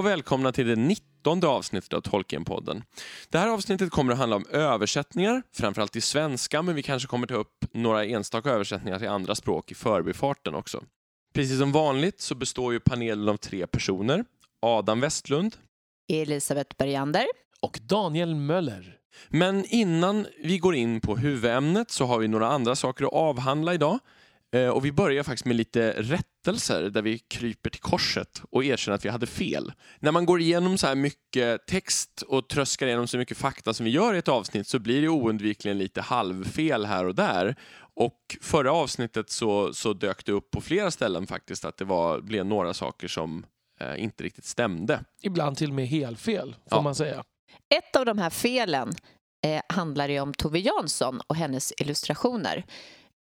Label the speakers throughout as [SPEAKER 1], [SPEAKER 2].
[SPEAKER 1] Och välkomna till det 19 avsnittet av Tolkienpodden. Det här avsnittet kommer att handla om översättningar, framförallt till svenska, men vi kanske kommer ta upp några enstaka översättningar till andra språk i förbifarten också. Precis som vanligt så består ju panelen av tre personer. Adam Westlund,
[SPEAKER 2] Elisabeth Bergander.
[SPEAKER 3] Och Daniel Möller.
[SPEAKER 1] Men innan vi går in på huvudämnet så har vi några andra saker att avhandla idag. Eh, Och vi börjar faktiskt med lite rättelser där vi kryper till korset och erkänner att vi hade fel. När man går igenom så här mycket text och tröskar igenom så mycket fakta som vi gör i ett avsnitt så blir det oundvikligen lite halvfel här och där. Och förra avsnittet så, så dök det upp på flera ställen faktiskt att det var, blev några saker som eh, inte riktigt stämde.
[SPEAKER 3] Ibland till och med helfel, får
[SPEAKER 1] Ja.
[SPEAKER 3] man säga.
[SPEAKER 2] Ett av de här felen eh, handlar ju om Tove Jansson och hennes illustrationer.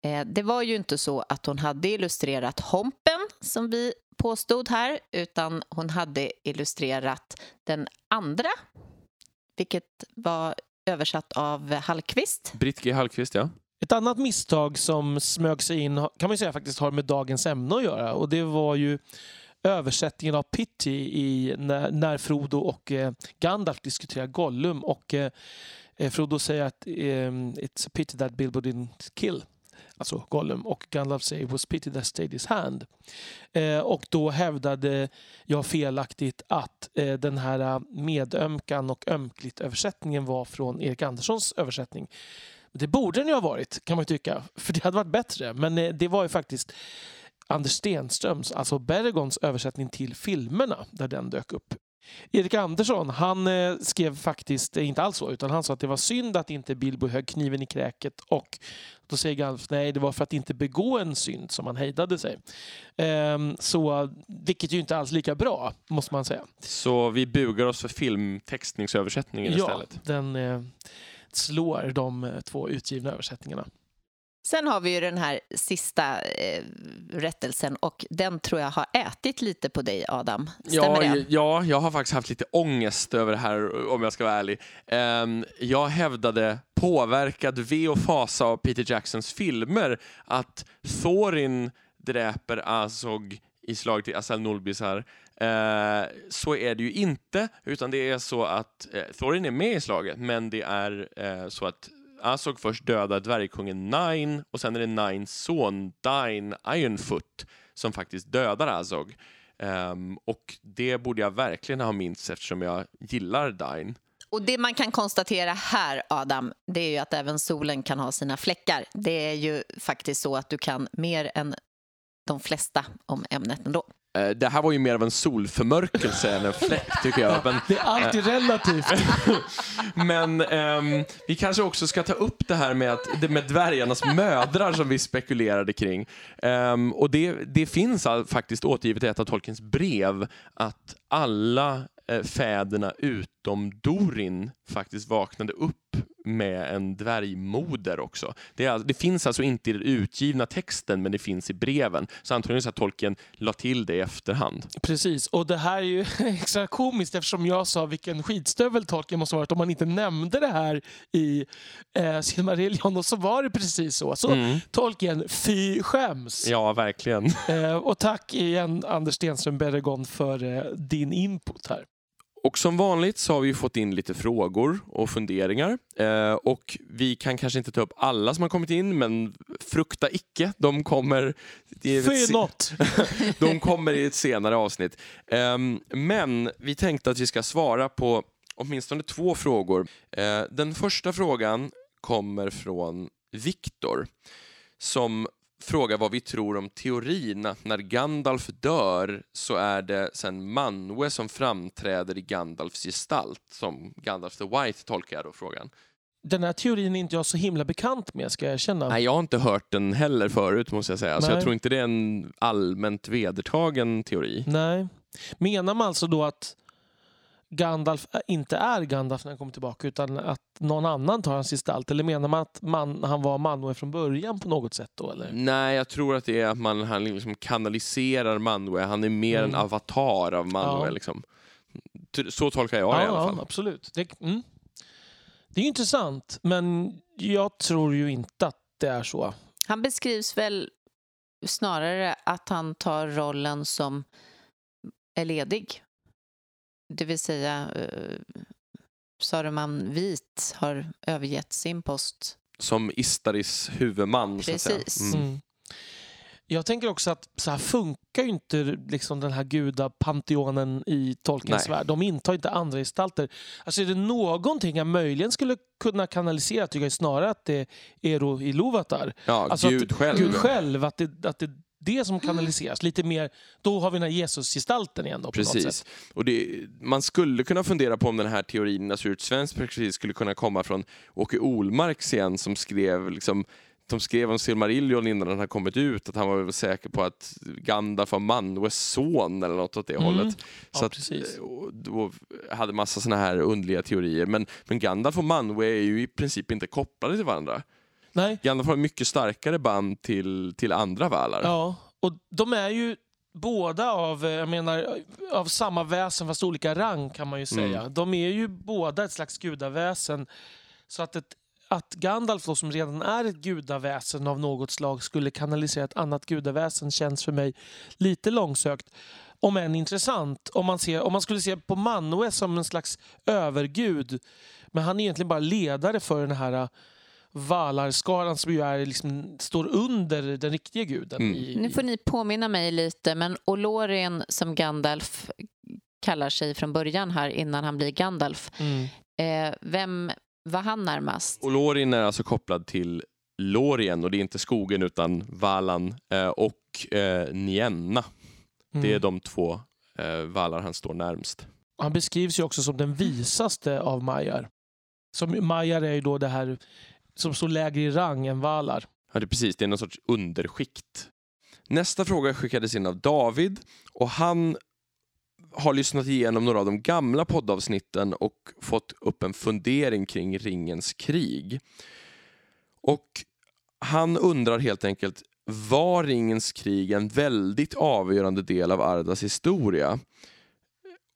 [SPEAKER 2] Eh, det var ju inte så att hon hade illustrerat Hompen, som vi påstod här, utan hon hade illustrerat den andra, vilket var översatt av Hallqvist.
[SPEAKER 1] Britt G. Hallqvist, ja.
[SPEAKER 3] Ett annat misstag som smög sig in kan man säga faktiskt har med dagens ämne att göra och det var ju översättningen av Pitty i när, när Frodo och eh, Gandalf diskuterar Gollum och eh, Frodo säger att eh, it's a pity that Bilbo didn't kill alltså Gollum och Gandalf säger was pity that stayed his hand. Eh, och då hävdade jag felaktigt att eh, den här eh, medömkan och ömkligt översättningen var från Erik Anderssons översättning. Det borde den ju ha varit, kan man tycka. För det hade varit bättre. Men eh, det var ju faktiskt Anders Stenströms, alltså Bergons översättning till filmerna, där den dök upp. Erik Andersson, han eh, skrev faktiskt eh, inte alls så, utan han sa att det var synd att inte Bilbo högg kniven i kräket och då säger Gandalf nej, det var för att inte begå en synd som han hejdade sig. Ehm, så, vilket ju inte alls lika bra, måste man säga.
[SPEAKER 1] Så vi bugar oss för filmtextningsöversättningen
[SPEAKER 3] Ja,
[SPEAKER 1] istället.
[SPEAKER 3] den eh, slår de två utgivna översättningarna.
[SPEAKER 2] Sen har vi ju den här sista eh, rättelsen och den tror jag har ätit lite på dig, Adam. Stämmer
[SPEAKER 1] Ja,
[SPEAKER 2] det?
[SPEAKER 1] ja, jag har faktiskt haft lite ångest över det här om jag ska vara ärlig. Ehm, jag hävdade, påverkad ve och fasa av Peter Jacksons filmer, att Thorin dräper Azog i slaget till Asal Nulbisar. Eh, så är det ju inte, utan det är så att eh, Thorin är med i slaget, men det är eh, så att Azog först dödar dvärgkungen Nine och sen är det Nines son Dine Ironfoot som faktiskt dödar Azog. Um, ehm, och det borde jag verkligen ha minst eftersom jag gillar Dine.
[SPEAKER 2] Och det man kan konstatera här, Adam, det är ju att även solen kan ha sina fläckar. Det är ju faktiskt så att du kan mer än de flesta om ämnet ändå.
[SPEAKER 1] Eh, det här var ju mer av en solförmörkelse än en fläck tycker jag. Men,
[SPEAKER 3] Det är alltid relativt.
[SPEAKER 1] men ehm, vi kanske också ska ta upp det här med, att, det med dvärgarnas mödrar som vi spekulerade kring. Ehm, och det, det finns all, faktiskt återgivet i ett av Tolkiens brev att alla eh, fäderna utom Dorin faktiskt vaknade upp med en dvärgmoder också. Det, är, det finns alltså inte i den utgivna texten, men det finns i breven. Så antagligen så att Tolkien la till det i efterhand.
[SPEAKER 3] Precis, och det här är ju extra komiskt eftersom jag sa vilken skitstövel Tolkien måste ha varit om man inte nämnde det här i eh, Silmarillion och så var det precis så. Så
[SPEAKER 1] Mm.
[SPEAKER 3] Tolkien, fy skäms!
[SPEAKER 1] Ja, verkligen.
[SPEAKER 3] Eh, och tack igen Anders Stenström Berregon för eh, din input här.
[SPEAKER 1] Och som vanligt så har vi fått in lite frågor och funderingar. Eh, och vi kan kanske inte ta upp alla som har kommit in, men frukta icke. De kommer,
[SPEAKER 3] något!
[SPEAKER 1] de kommer i ett senare avsnitt. Ehm, men vi tänkte att vi ska svara på åtminstone två frågor. Eh, den första frågan kommer från Viktor som frågar vad vi tror om teorin att när Gandalf dör så är det sen Manwe som framträder i Gandalfs gestalt, som Gandalf the White tolkar jag då frågan.
[SPEAKER 3] Den här teorin är inte jag så himla bekant med ska jag erkänna.
[SPEAKER 1] Nej, jag har inte hört den heller förut måste jag säga, så
[SPEAKER 3] Nej.
[SPEAKER 1] jag tror inte det är en allmänt vedertagen teori.
[SPEAKER 3] Nej. Menar man alltså då att Gandalf inte är Gandalf när han kommer tillbaka utan att någon annan tar hans gestalt? Eller menar man att man, han var Manwe från början på något sätt då? Eller?
[SPEAKER 1] Nej, jag tror att det är att man han liksom kanaliserar Manwe. Han är mer en
[SPEAKER 3] Mm.
[SPEAKER 1] avatar av Manwe.
[SPEAKER 3] Ja.
[SPEAKER 1] Liksom. Så tolkar jag det i alla fall.
[SPEAKER 3] absolut. Det, mm. det är ju intressant, men jag tror ju inte att det är så.
[SPEAKER 2] Han beskrivs väl snarare att han tar rollen som är ledig det vill säga eh, Saruman vit har övergett sin post.
[SPEAKER 1] Som Istaris huvudman, så att säga.
[SPEAKER 2] Precis.
[SPEAKER 1] Mm.
[SPEAKER 3] Mm. Jag tänker också att så här funkar ju inte liksom den här gudapanteonen i Tolkiens värld. De intar inte andra gestalter. Alltså är det någonting jag möjligen skulle kunna kanalisera tycker jag snarare att det är Ero Iluvatar.
[SPEAKER 1] Ja,
[SPEAKER 3] Alltså
[SPEAKER 1] Gud
[SPEAKER 3] att,
[SPEAKER 1] själv.
[SPEAKER 3] Gud själv, att det, att det det som kanaliseras. Lite mer, då har vi den här Jesus-gestalten igen då
[SPEAKER 1] Precis. Och det, man skulle kunna fundera på om den här teorin, alltså ur ett svenskt perspektiv, skulle kunna komma från Åke Olmarks igen som skrev liksom de skrev om Silmarillion innan den hade kommit ut, att han var väl säker på att Gandalf var Manwes son eller något åt det
[SPEAKER 3] Mm.
[SPEAKER 1] hållet.
[SPEAKER 3] Ja,
[SPEAKER 1] Så att,
[SPEAKER 3] precis.
[SPEAKER 1] och då hade massa såna här underliga teorier. Men, men Gandalf och Manwe är ju i princip inte kopplade till varandra.
[SPEAKER 3] Nej,
[SPEAKER 1] Gandalf har mycket starkare band till, till andra valar.
[SPEAKER 3] ja. Och de är ju båda av, eh, jag menar, av samma väsen fast olika rang kan man ju säga.
[SPEAKER 1] Mm.
[SPEAKER 3] De är ju båda ett slags gudaväsen. Så att, ett, att Gandalf då, som redan är ett gudaväsen av något slag skulle kanalisera ett annat gudaväsen känns för mig lite långsökt. Om än intressant. Om man, ser, om man skulle se på Manwë som en slags övergud. Men han är egentligen bara ledare för den här Valarskaran som ju är, liksom, står under den riktiga guden.
[SPEAKER 1] Mm.
[SPEAKER 3] I,
[SPEAKER 2] Nu får ni påminna mig lite, men Olorien som Gandalf kallar sig från början här innan han blir Gandalf.
[SPEAKER 3] mm.
[SPEAKER 2] Eh, vem var han närmast?
[SPEAKER 1] Och Lorien är alltså kopplad till Lorien och det är inte skogen utan Valan eh, och eh, Nienna. Det är
[SPEAKER 3] Mm.
[SPEAKER 1] de två eh, valar han står närmst.
[SPEAKER 3] Han beskrivs ju också som den visaste av Majar. Som Majar är ju då det här som står lägre i rang än Valar.
[SPEAKER 1] Ja, det är precis, det är någon sorts underskikt. Nästa fråga skickades in av David och han har lyssnat igenom några av de gamla poddavsnitten och fått upp en fundering kring ringens krig. Och han undrar helt enkelt, var ringens krig en väldigt avgörande del av Ardas historia?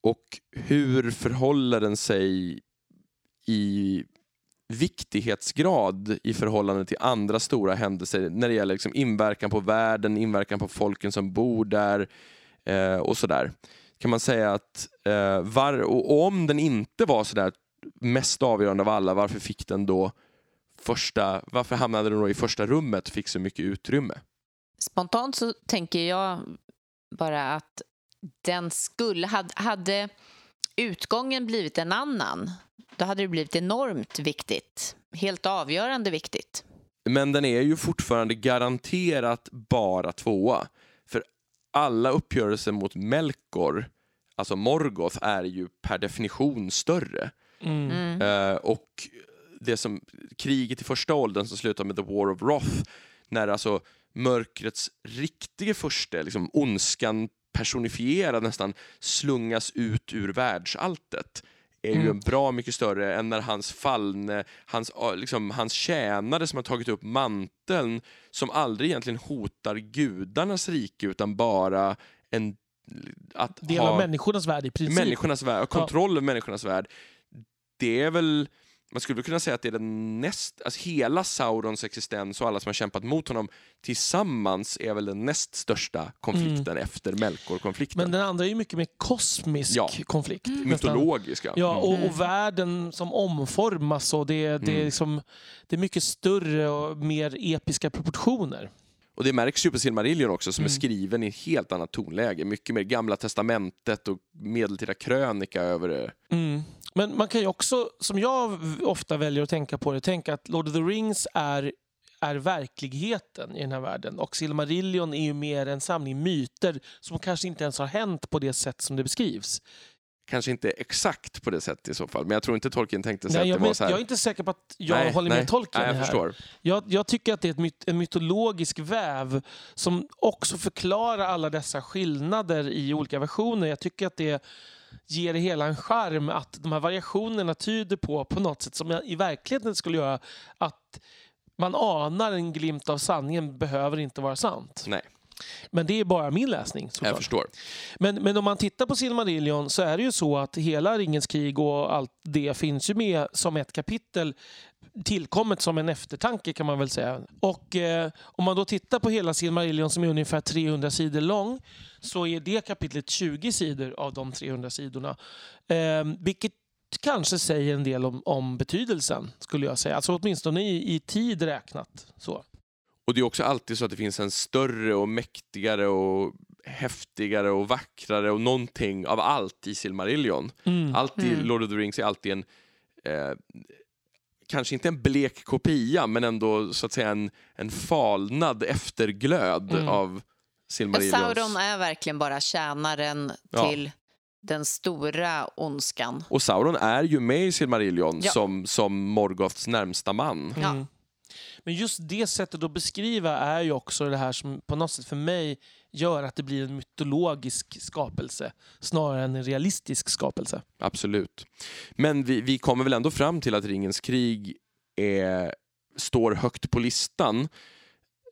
[SPEAKER 1] Och hur förhåller den sig i viktighetsgrad i förhållande till andra stora händelser när det gäller liksom inverkan på världen, inverkan på folken som bor där eh, och sådär. Kan man säga att eh, var, och, om den inte var sådär mest avgörande av alla, varför fick den då första, varför hamnade den då i första rummet och fick så mycket utrymme?
[SPEAKER 2] Spontant så tänker jag bara att den skulle... Hade, hade utgången blivit en annan, då hade det blivit enormt viktigt. Helt avgörande viktigt.
[SPEAKER 1] Men den är ju fortfarande garanterat bara tvåa. För alla uppgörelser mot Melkor, alltså Morgoth, är ju per definition större.
[SPEAKER 3] Mm.
[SPEAKER 2] Mm.
[SPEAKER 1] Eh, och det som, kriget i första åldern som slutar med The War of Wrath, när alltså mörkrets riktiga första, liksom ondskan personifierad nästan, slungas ut ur världsalltet är ju
[SPEAKER 3] Mm.
[SPEAKER 1] en bra mycket större än när hans fallne, hans, liksom, hans tjänare som har tagit upp manteln, som aldrig egentligen hotar gudarnas rike utan bara en att
[SPEAKER 3] Del
[SPEAKER 1] ha
[SPEAKER 3] av människornas värld i princip.
[SPEAKER 1] människornas värld, kontroll över människornas värld. Det är väl, man skulle kunna säga att det är den näst, alltså hela Saurons existens och alla som har kämpat mot honom tillsammans är väl den näst största konflikten efter Melkor-konflikten.
[SPEAKER 3] Men den andra är ju mycket mer kosmisk
[SPEAKER 1] Ja.
[SPEAKER 3] konflikt. nästan.
[SPEAKER 1] Mytologiska.
[SPEAKER 3] Ja, och,
[SPEAKER 2] Mm.
[SPEAKER 3] och världen som omformas och det, det, är
[SPEAKER 1] Mm.
[SPEAKER 3] liksom, det är mycket större och mer episka proportioner.
[SPEAKER 1] Och det märks ju på Silmarillion också som är
[SPEAKER 3] Mm.
[SPEAKER 1] skriven i ett helt annat tonläge. Mycket mer Gamla Testamentet och medeltida krönika över det.
[SPEAKER 3] Mm. Men man kan ju också, som jag ofta väljer att tänka på det, tänka att Lord of the Rings är, är verkligheten i den här världen. Och Silmarillion är ju mer en samling myter som kanske inte ens har hänt på det sätt som det beskrivs.
[SPEAKER 1] Kanske inte exakt på det sättet i så fall, men jag tror inte Tolkien tänkte sig
[SPEAKER 3] Nej,
[SPEAKER 1] att
[SPEAKER 3] jag,
[SPEAKER 1] det var
[SPEAKER 3] men,
[SPEAKER 1] så här.
[SPEAKER 3] jag är inte säker på att jag
[SPEAKER 1] Nej,
[SPEAKER 3] håller
[SPEAKER 1] nej.
[SPEAKER 3] med Tolkien
[SPEAKER 1] Nej, jag
[SPEAKER 3] här.
[SPEAKER 1] förstår.
[SPEAKER 3] Jag, jag tycker att det är ett myt, en mytologisk väv som också förklarar alla dessa skillnader i olika versioner. Jag tycker att det ger det hela en charm att de här variationerna tyder på, på något sätt som jag i verkligheten skulle göra, att man anar en glimt av sanningen behöver inte vara sant.
[SPEAKER 1] Nej.
[SPEAKER 3] Men det är bara min läsning.
[SPEAKER 1] Jag
[SPEAKER 3] såklart.
[SPEAKER 1] förstår.
[SPEAKER 3] Men, men om man tittar på Silmarillion så är det ju så att hela Ringens krig och allt det finns ju med som ett kapitel tillkommet som en eftertanke kan man väl säga. Och eh, om man då tittar på hela Silmarillion som är ungefär 300 sidor lång så är det kapitlet 20 sidor av de 300 sidorna. Eh, vilket kanske säger en del om, om betydelsen skulle jag säga. Alltså åtminstone i, i tid räknat. Så.
[SPEAKER 1] Och det är också alltid så att det finns en större och mäktigare och häftigare och vackrare och någonting av allt i Silmarillion.
[SPEAKER 3] Mm.
[SPEAKER 1] Allt i
[SPEAKER 2] Mm.
[SPEAKER 1] Lord of the Rings är alltid en eh, kanske inte en blek kopia men ändå så att säga en, en falnad efterglöd
[SPEAKER 3] Mm.
[SPEAKER 1] av Silmarillions...
[SPEAKER 2] Sauron är verkligen bara tjänaren
[SPEAKER 1] Ja.
[SPEAKER 2] till den stora ondskan.
[SPEAKER 1] Och Sauron är ju med i Silmarillion
[SPEAKER 2] Ja.
[SPEAKER 1] som, som Morgoths närmsta man.
[SPEAKER 2] Ja.
[SPEAKER 3] Men just det sättet att beskriva är ju också det här som på något sätt för mig gör att det blir en mytologisk skapelse snarare än en realistisk skapelse.
[SPEAKER 1] Absolut. Men vi, vi kommer väl ändå fram till att Ringens krig är, står högt på listan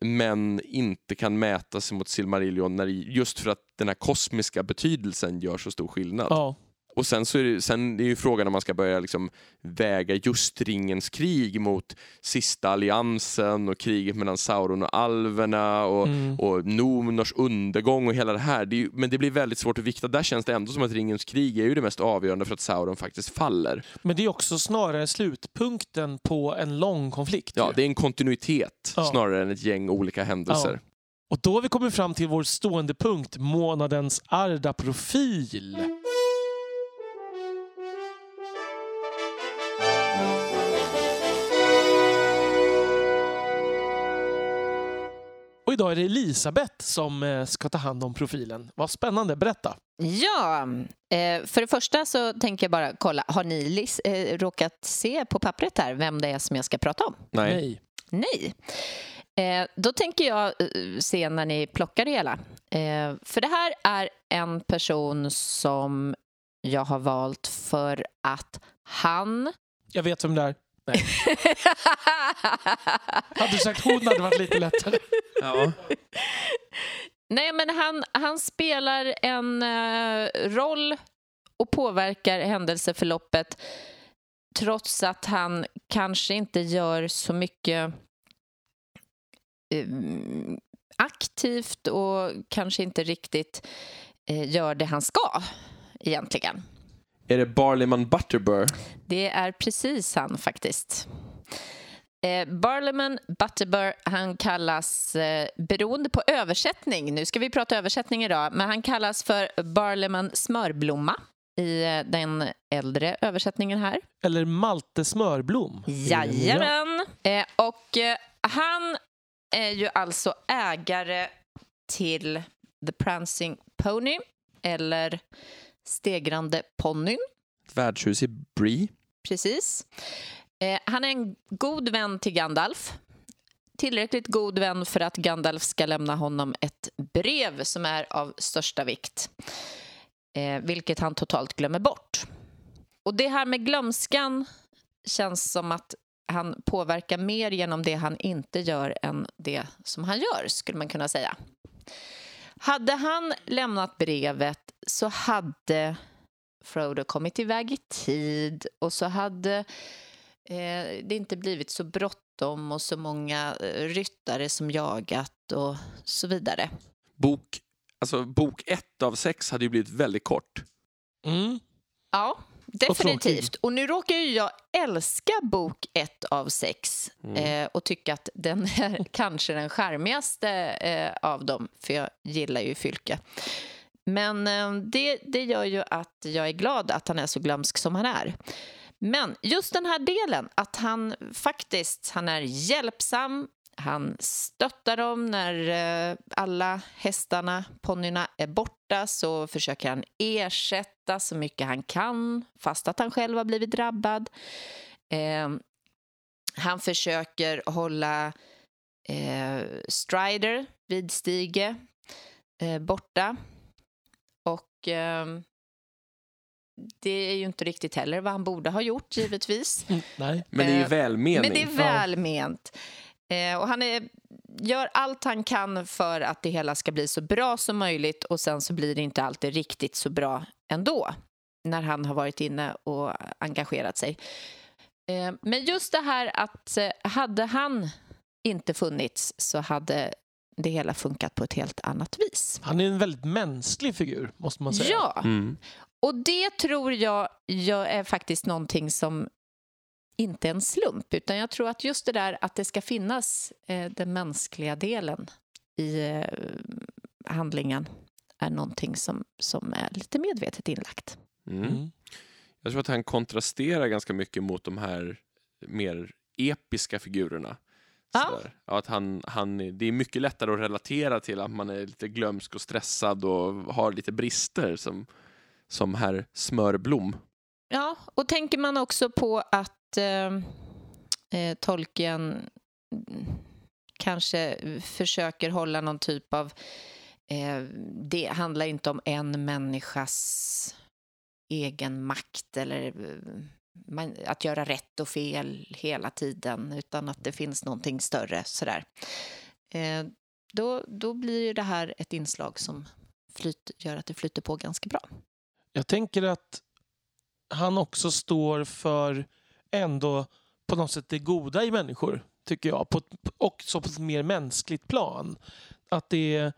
[SPEAKER 1] men inte kan mäta sig mot Silmarillion när, just för att den här kosmiska betydelsen gör så stor skillnad.
[SPEAKER 3] Ja.
[SPEAKER 1] Och sen, så är det, sen är ju frågan om man ska börja liksom väga just Ringens krig mot sista alliansen och kriget mellan Sauron och alverna och,
[SPEAKER 3] Mm.
[SPEAKER 1] och Nomnors undergång och hela det här. Det ju- men det blir väldigt svårt att vikta. Där känns det ändå som att Ringens krig är ju det mest avgörande för att Sauron faktiskt faller.
[SPEAKER 3] Men det är också snarare slutpunkten på en lång konflikt.
[SPEAKER 1] Ja,
[SPEAKER 3] ju.
[SPEAKER 1] det är en kontinuitet
[SPEAKER 3] Ja.
[SPEAKER 1] snarare än ett gäng olika händelser.
[SPEAKER 3] Och då har vi kommit fram till vår stående punkt, månadens Arda-profil. Idag är det Elisabeth som eh, ska ta hand om profilen. Vad spännande, berätta.
[SPEAKER 2] Ja, eh, för det första så tänker jag bara kolla, har ni eh, råkat se på pappret här vem det är som jag ska prata om?
[SPEAKER 1] Nej.
[SPEAKER 2] Nej. Då tänker jag se när ni plockar det hela. För det här är en person som jag har valt för att han...
[SPEAKER 3] Jag vet vem det är. Nej. Hade du sagt hon hade det varit lite lättare.
[SPEAKER 1] Ja.
[SPEAKER 2] Nej, men han, han spelar en eh, roll och påverkar händelseförloppet trots att han kanske inte gör så mycket eh, aktivt och kanske inte riktigt eh, gör det han ska egentligen.
[SPEAKER 1] Är det Barleyman Butterbur?
[SPEAKER 2] Det är precis han faktiskt. Eh, Barleman Butterbur, han kallas, eh, beroende på översättning, nu ska vi prata översättning idag, men han kallas för Barleman Smörblomma i eh, den äldre översättningen här.
[SPEAKER 3] Eller Malte Smörblom.
[SPEAKER 2] Jajamän! Eh, och eh, han är ju alltså ägare till The Prancing Pony, eller Stegrande ponnyn.
[SPEAKER 1] Värdshus i Bree?
[SPEAKER 2] Precis. Eh, han är en god vän till Gandalf. Tillräckligt god vän för att Gandalf ska lämna honom ett brev som är av största vikt. Eh, vilket han totalt glömmer bort. Och det här med glömskan känns som att han påverkar mer genom det han inte gör än det som han gör, skulle man kunna säga. Hade han lämnat brevet så hade Frodo kommit iväg i tid och så hade eh, det inte blivit så bråttom och så många eh, ryttare som jagat och så vidare.
[SPEAKER 1] Bok, alltså, bok ett av sex hade ju blivit väldigt kort.
[SPEAKER 3] Mm.
[SPEAKER 2] Ja, definitivt. Och nu råkar ju jag älska bok ett av sex eh, och tycka att den är kanske den charmigaste eh, av dem, för jag gillar ju Fylke. Men eh, det, det gör ju att jag är glad att han är så glömsk som han är. Men just den här delen, att han faktiskt han är hjälpsam, han stöttar dem när eh, alla hästarna, ponnyerna, är borta så försöker han ersätta så mycket han kan fast att han själv har blivit drabbad. Eh, han försöker hålla eh, Strider, Vidstige, eh, borta. Och eh, det är ju inte riktigt heller vad han borde ha gjort, givetvis.
[SPEAKER 3] Nej.
[SPEAKER 1] Men det är ju
[SPEAKER 2] Eh,
[SPEAKER 1] välmening.
[SPEAKER 2] Men det är välment. Eh, och han är gör allt han kan för att det hela ska bli så bra som möjligt och sen så blir det inte alltid riktigt så bra ändå när han har varit inne och engagerat sig. Eh, men just det här att eh, hade han inte funnits så hade det hela funkat på ett helt annat vis.
[SPEAKER 3] Han är en väldigt mänsklig figur, måste man säga.
[SPEAKER 2] Ja,
[SPEAKER 1] Mm.
[SPEAKER 2] och det tror jag, jag är faktiskt någonting som inte en slump, utan jag tror att just det där att det ska finnas eh, den mänskliga delen i eh, handlingen är någonting som, som är lite medvetet inlagt.
[SPEAKER 1] Mm.
[SPEAKER 3] Mm.
[SPEAKER 1] Jag tror att han kontrasterar ganska mycket mot de här mer episka figurerna.
[SPEAKER 2] Ja.
[SPEAKER 1] Ja, att han, han, det är mycket lättare att relatera till att man är lite glömsk och stressad och har lite brister som, som herr Smörblom.
[SPEAKER 2] Ja, och tänker man också på att eh, eh, Tolkien kanske försöker hålla någon typ av... Eh, det handlar inte om en människas egen makt eller eh, man, att göra rätt och fel hela tiden utan att det finns någonting större. Sådär. Eh, då, då blir ju det här ett inslag som flyt, gör att det flyter på ganska bra.
[SPEAKER 3] Jag tänker att han också står för ändå på något sätt det goda i människor, tycker jag. På ett, också på ett mer mänskligt plan. Att det är,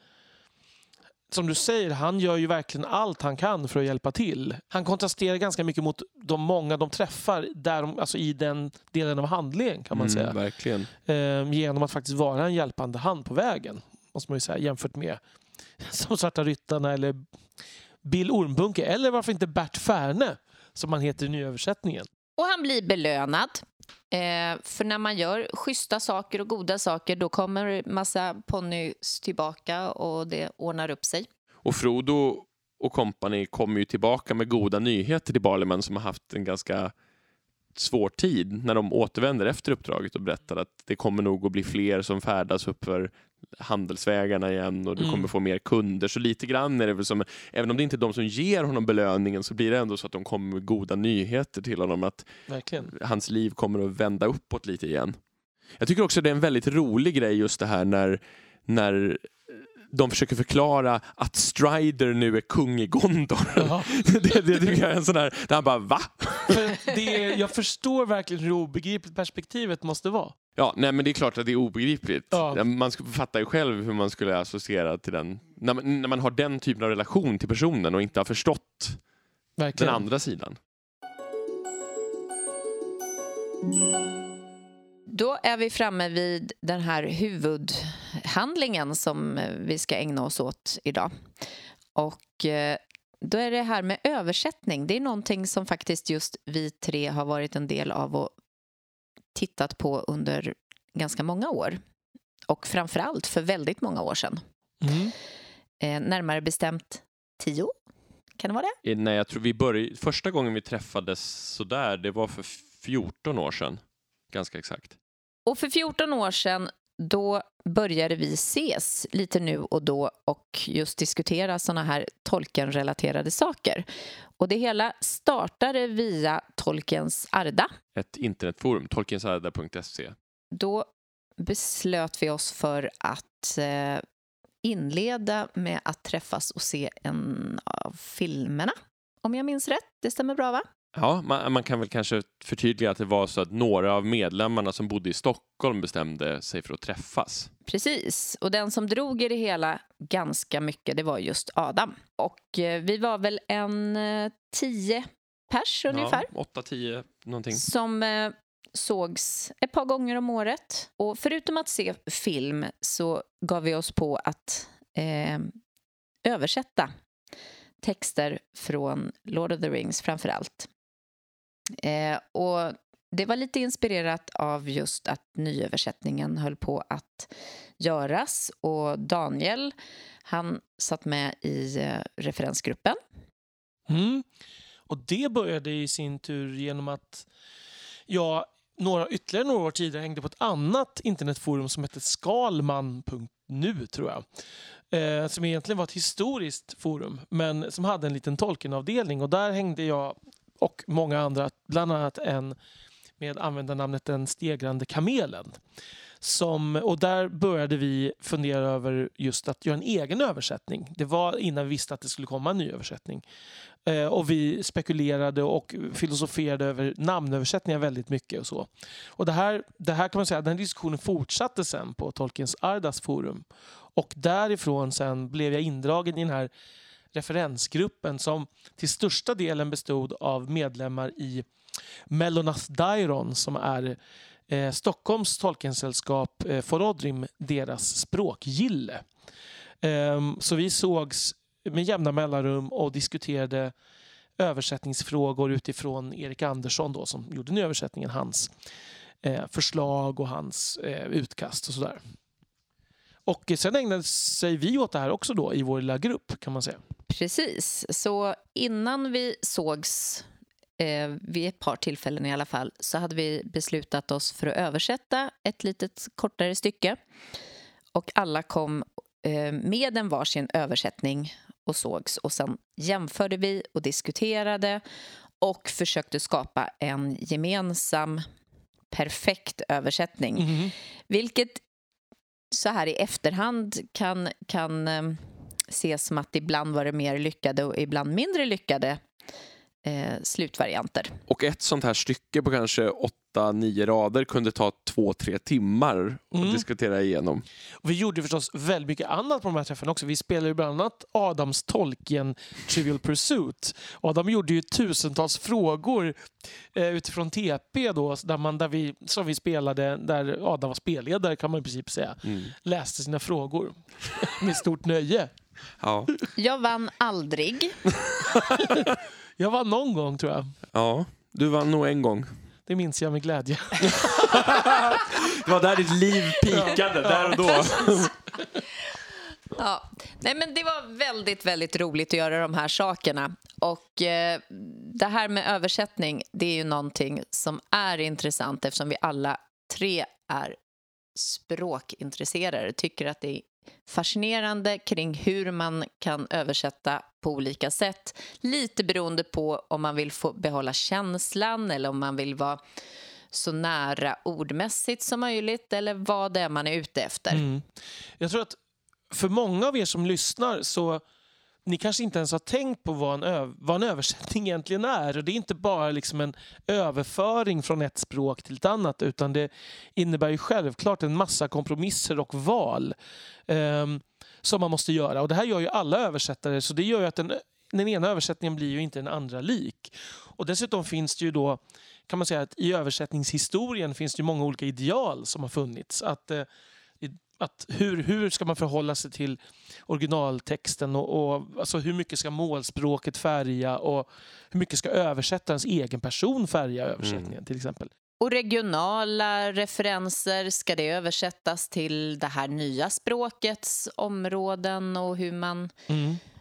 [SPEAKER 3] som du säger, han gör ju verkligen allt han kan för att hjälpa till. Han kontrasterar ganska mycket mot de många de träffar där de, alltså i den delen av handlingen kan man
[SPEAKER 1] Mm,
[SPEAKER 3] säga.
[SPEAKER 1] Verkligen.
[SPEAKER 3] Ehm, genom att faktiskt vara en hjälpande hand på vägen. Måste man ju säga, jämfört med som Svarta Ryttarna eller Bill Ormbunke eller varför inte Bert Färne som han heter i nyöversättningen.
[SPEAKER 2] Och han blir belönad. Eh, för när man gör schyssta saker och goda saker då kommer massa ponnys tillbaka och det ordnar upp sig.
[SPEAKER 1] Och Frodo och kompani kommer ju tillbaka med goda nyheter till Barliman som har haft en ganska svår tid när de återvänder efter uppdraget och berättar att det kommer nog att bli fler som färdas uppför handelsvägarna igen och du
[SPEAKER 3] Mm.
[SPEAKER 1] kommer få mer kunder. Så lite grann är det väl som, även om det inte är de som ger honom belöningen så blir det ändå så att de kommer med goda nyheter till honom att
[SPEAKER 3] Verkligen.
[SPEAKER 1] hans liv kommer att vända uppåt lite igen. Jag tycker också det är en väldigt rolig grej just det här när, när de försöker förklara att Strider nu är kung i Gondor. Det, det jag är en sån här, där han bara va?
[SPEAKER 3] För det, jag förstår verkligen hur obegripligt perspektivet måste vara.
[SPEAKER 1] Ja, nej men det är klart att det är obegripligt.
[SPEAKER 3] Ja.
[SPEAKER 1] Man fattar ju själv hur man skulle associera till den. När man, när man har den typen av relation till personen och inte har förstått den
[SPEAKER 3] Verkligen.
[SPEAKER 1] andra sidan.
[SPEAKER 2] Då är vi framme vid den här huvudhandlingen som eh, vi ska ägna oss åt idag. Och eh, då är det här med översättning. Det är någonting som faktiskt just vi tre har varit en del av och tittat på under ganska många år. Och framför allt för väldigt många år sedan.
[SPEAKER 3] Mm.
[SPEAKER 2] Eh, närmare bestämt tio, kan det vara det?
[SPEAKER 1] Nej, jag tror vi började, första gången vi träffades sådär, det var för 14 år sedan. Ganska exakt.
[SPEAKER 2] Och för 14 år sedan då började vi ses lite nu och då och just diskutera såna här Tolkien-relaterade saker. Och det hela startade via Tolkiens Arda.
[SPEAKER 1] Ett internetforum, tolkiensarda.se.
[SPEAKER 2] Då beslöt vi oss för att eh, inleda med att träffas och se en av filmerna, om jag minns rätt. Det stämmer bra, va?
[SPEAKER 1] Ja, man, man kan väl kanske förtydliga att det var så att några av medlemmarna som bodde i Stockholm bestämde sig för att träffas.
[SPEAKER 2] Precis, och den som drog i det hela ganska mycket det var just Adam. Och eh, vi var väl en eh, tio pers ungefär
[SPEAKER 1] Ja, 8-10 någonting.
[SPEAKER 2] som eh, sågs ett par gånger om året. Och förutom att se film så gav vi oss på att eh, översätta texter från Lord of the Rings framför allt. Eh, och det var lite inspirerat av just att nyöversättningen höll på att göras och Daniel, han satt med i eh, referensgruppen.
[SPEAKER 3] Mm. Och det började i sin tur genom att jag några, ytterligare några år tidigare hängde på ett annat internetforum som hette skalman.nu, tror jag. Eh, som egentligen var ett historiskt forum, men som hade en liten tolkenavdelning Och där hängde jag och många andra, bland annat en med användarnamnet Den stegrande kamelen. Som, och där började vi fundera över just att göra en egen översättning. Det var innan vi visste att det skulle komma en ny översättning. Eh, och vi spekulerade och filosoferade över namnöversättningar väldigt mycket. och så. Och det här, det här kan man säga, den diskussionen fortsatte sen på Tolkiens Ardas forum. Och därifrån sen blev jag indragen i den här referensgruppen som till största delen bestod av medlemmar i Melonath Dairon som är eh, Stockholms tolkensällskap eh, Forodrim, deras språkgille. Ehm, så vi sågs med jämna mellanrum och diskuterade översättningsfrågor utifrån Erik Andersson då, som gjorde den översättningen, hans eh, förslag och hans eh, utkast och sådär. Och sen ägnade sig vi åt det här också då i vår lilla grupp kan man säga.
[SPEAKER 2] Precis, så innan vi sågs eh, vid ett par tillfällen i alla fall så hade vi beslutat oss för att översätta ett litet kortare stycke. Och alla kom eh, med en varsin översättning och sågs och sen jämförde vi och diskuterade och försökte skapa en gemensam perfekt översättning.
[SPEAKER 3] Mm.
[SPEAKER 2] Vilket så här i efterhand kan, kan eh, ses som att ibland var det mer lyckade och ibland mindre lyckade eh, slutvarianter.
[SPEAKER 1] Och ett sånt här stycke på kanske åtta, nio rader kunde ta två, tre timmar att
[SPEAKER 3] Mm.
[SPEAKER 1] diskutera igenom.
[SPEAKER 3] Och vi gjorde förstås väldigt mycket annat på de här träffarna också. Vi spelade ju bland annat Adams Tolkien Trivial Pursuit. Adam gjorde ju tusentals frågor eh, utifrån TP då, där man, där vi, som vi spelade, där Adam var spelledare kan man i princip säga.
[SPEAKER 1] Mm.
[SPEAKER 3] Läste sina frågor med stort nöje.
[SPEAKER 1] Ja.
[SPEAKER 2] Jag vann aldrig.
[SPEAKER 3] Jag var någon gång tror jag.
[SPEAKER 1] ja, du vann nog en gång.
[SPEAKER 3] Det minns jag med glädje.
[SPEAKER 1] Det var där ditt liv pikade, där och då.
[SPEAKER 2] Ja. Nej, men det var väldigt, väldigt roligt att göra de här sakerna. Och eh, det här med översättning, det är ju någonting som är intressant eftersom vi alla tre är språkintresserade. Tycker att det är fascinerande kring hur man kan översätta på olika sätt. Lite beroende på om man vill få behålla känslan eller om man vill vara så nära ordmässigt som möjligt eller vad det är man är ute efter.
[SPEAKER 3] Mm. Jag tror att för många av er som lyssnar så ni kanske inte ens har tänkt på vad en, ö- vad en översättning egentligen är. Och Det är inte bara liksom en överföring från ett språk till ett annat utan det innebär ju självklart en massa kompromisser och val Um, som man måste göra. Och Det här gör ju alla översättare så det gör ju att den, den ena översättningen blir ju inte den andra lik. Och Dessutom finns det ju då kan man säga att i översättningshistorien finns det många olika ideal som har funnits. Att, eh, att hur, hur ska man förhålla sig till originaltexten och, och alltså hur mycket ska målspråket färga och hur mycket ska översättarens egen person färga översättningen till exempel.
[SPEAKER 2] Och regionala referenser, ska det översättas till det här nya språkets områden och hur man...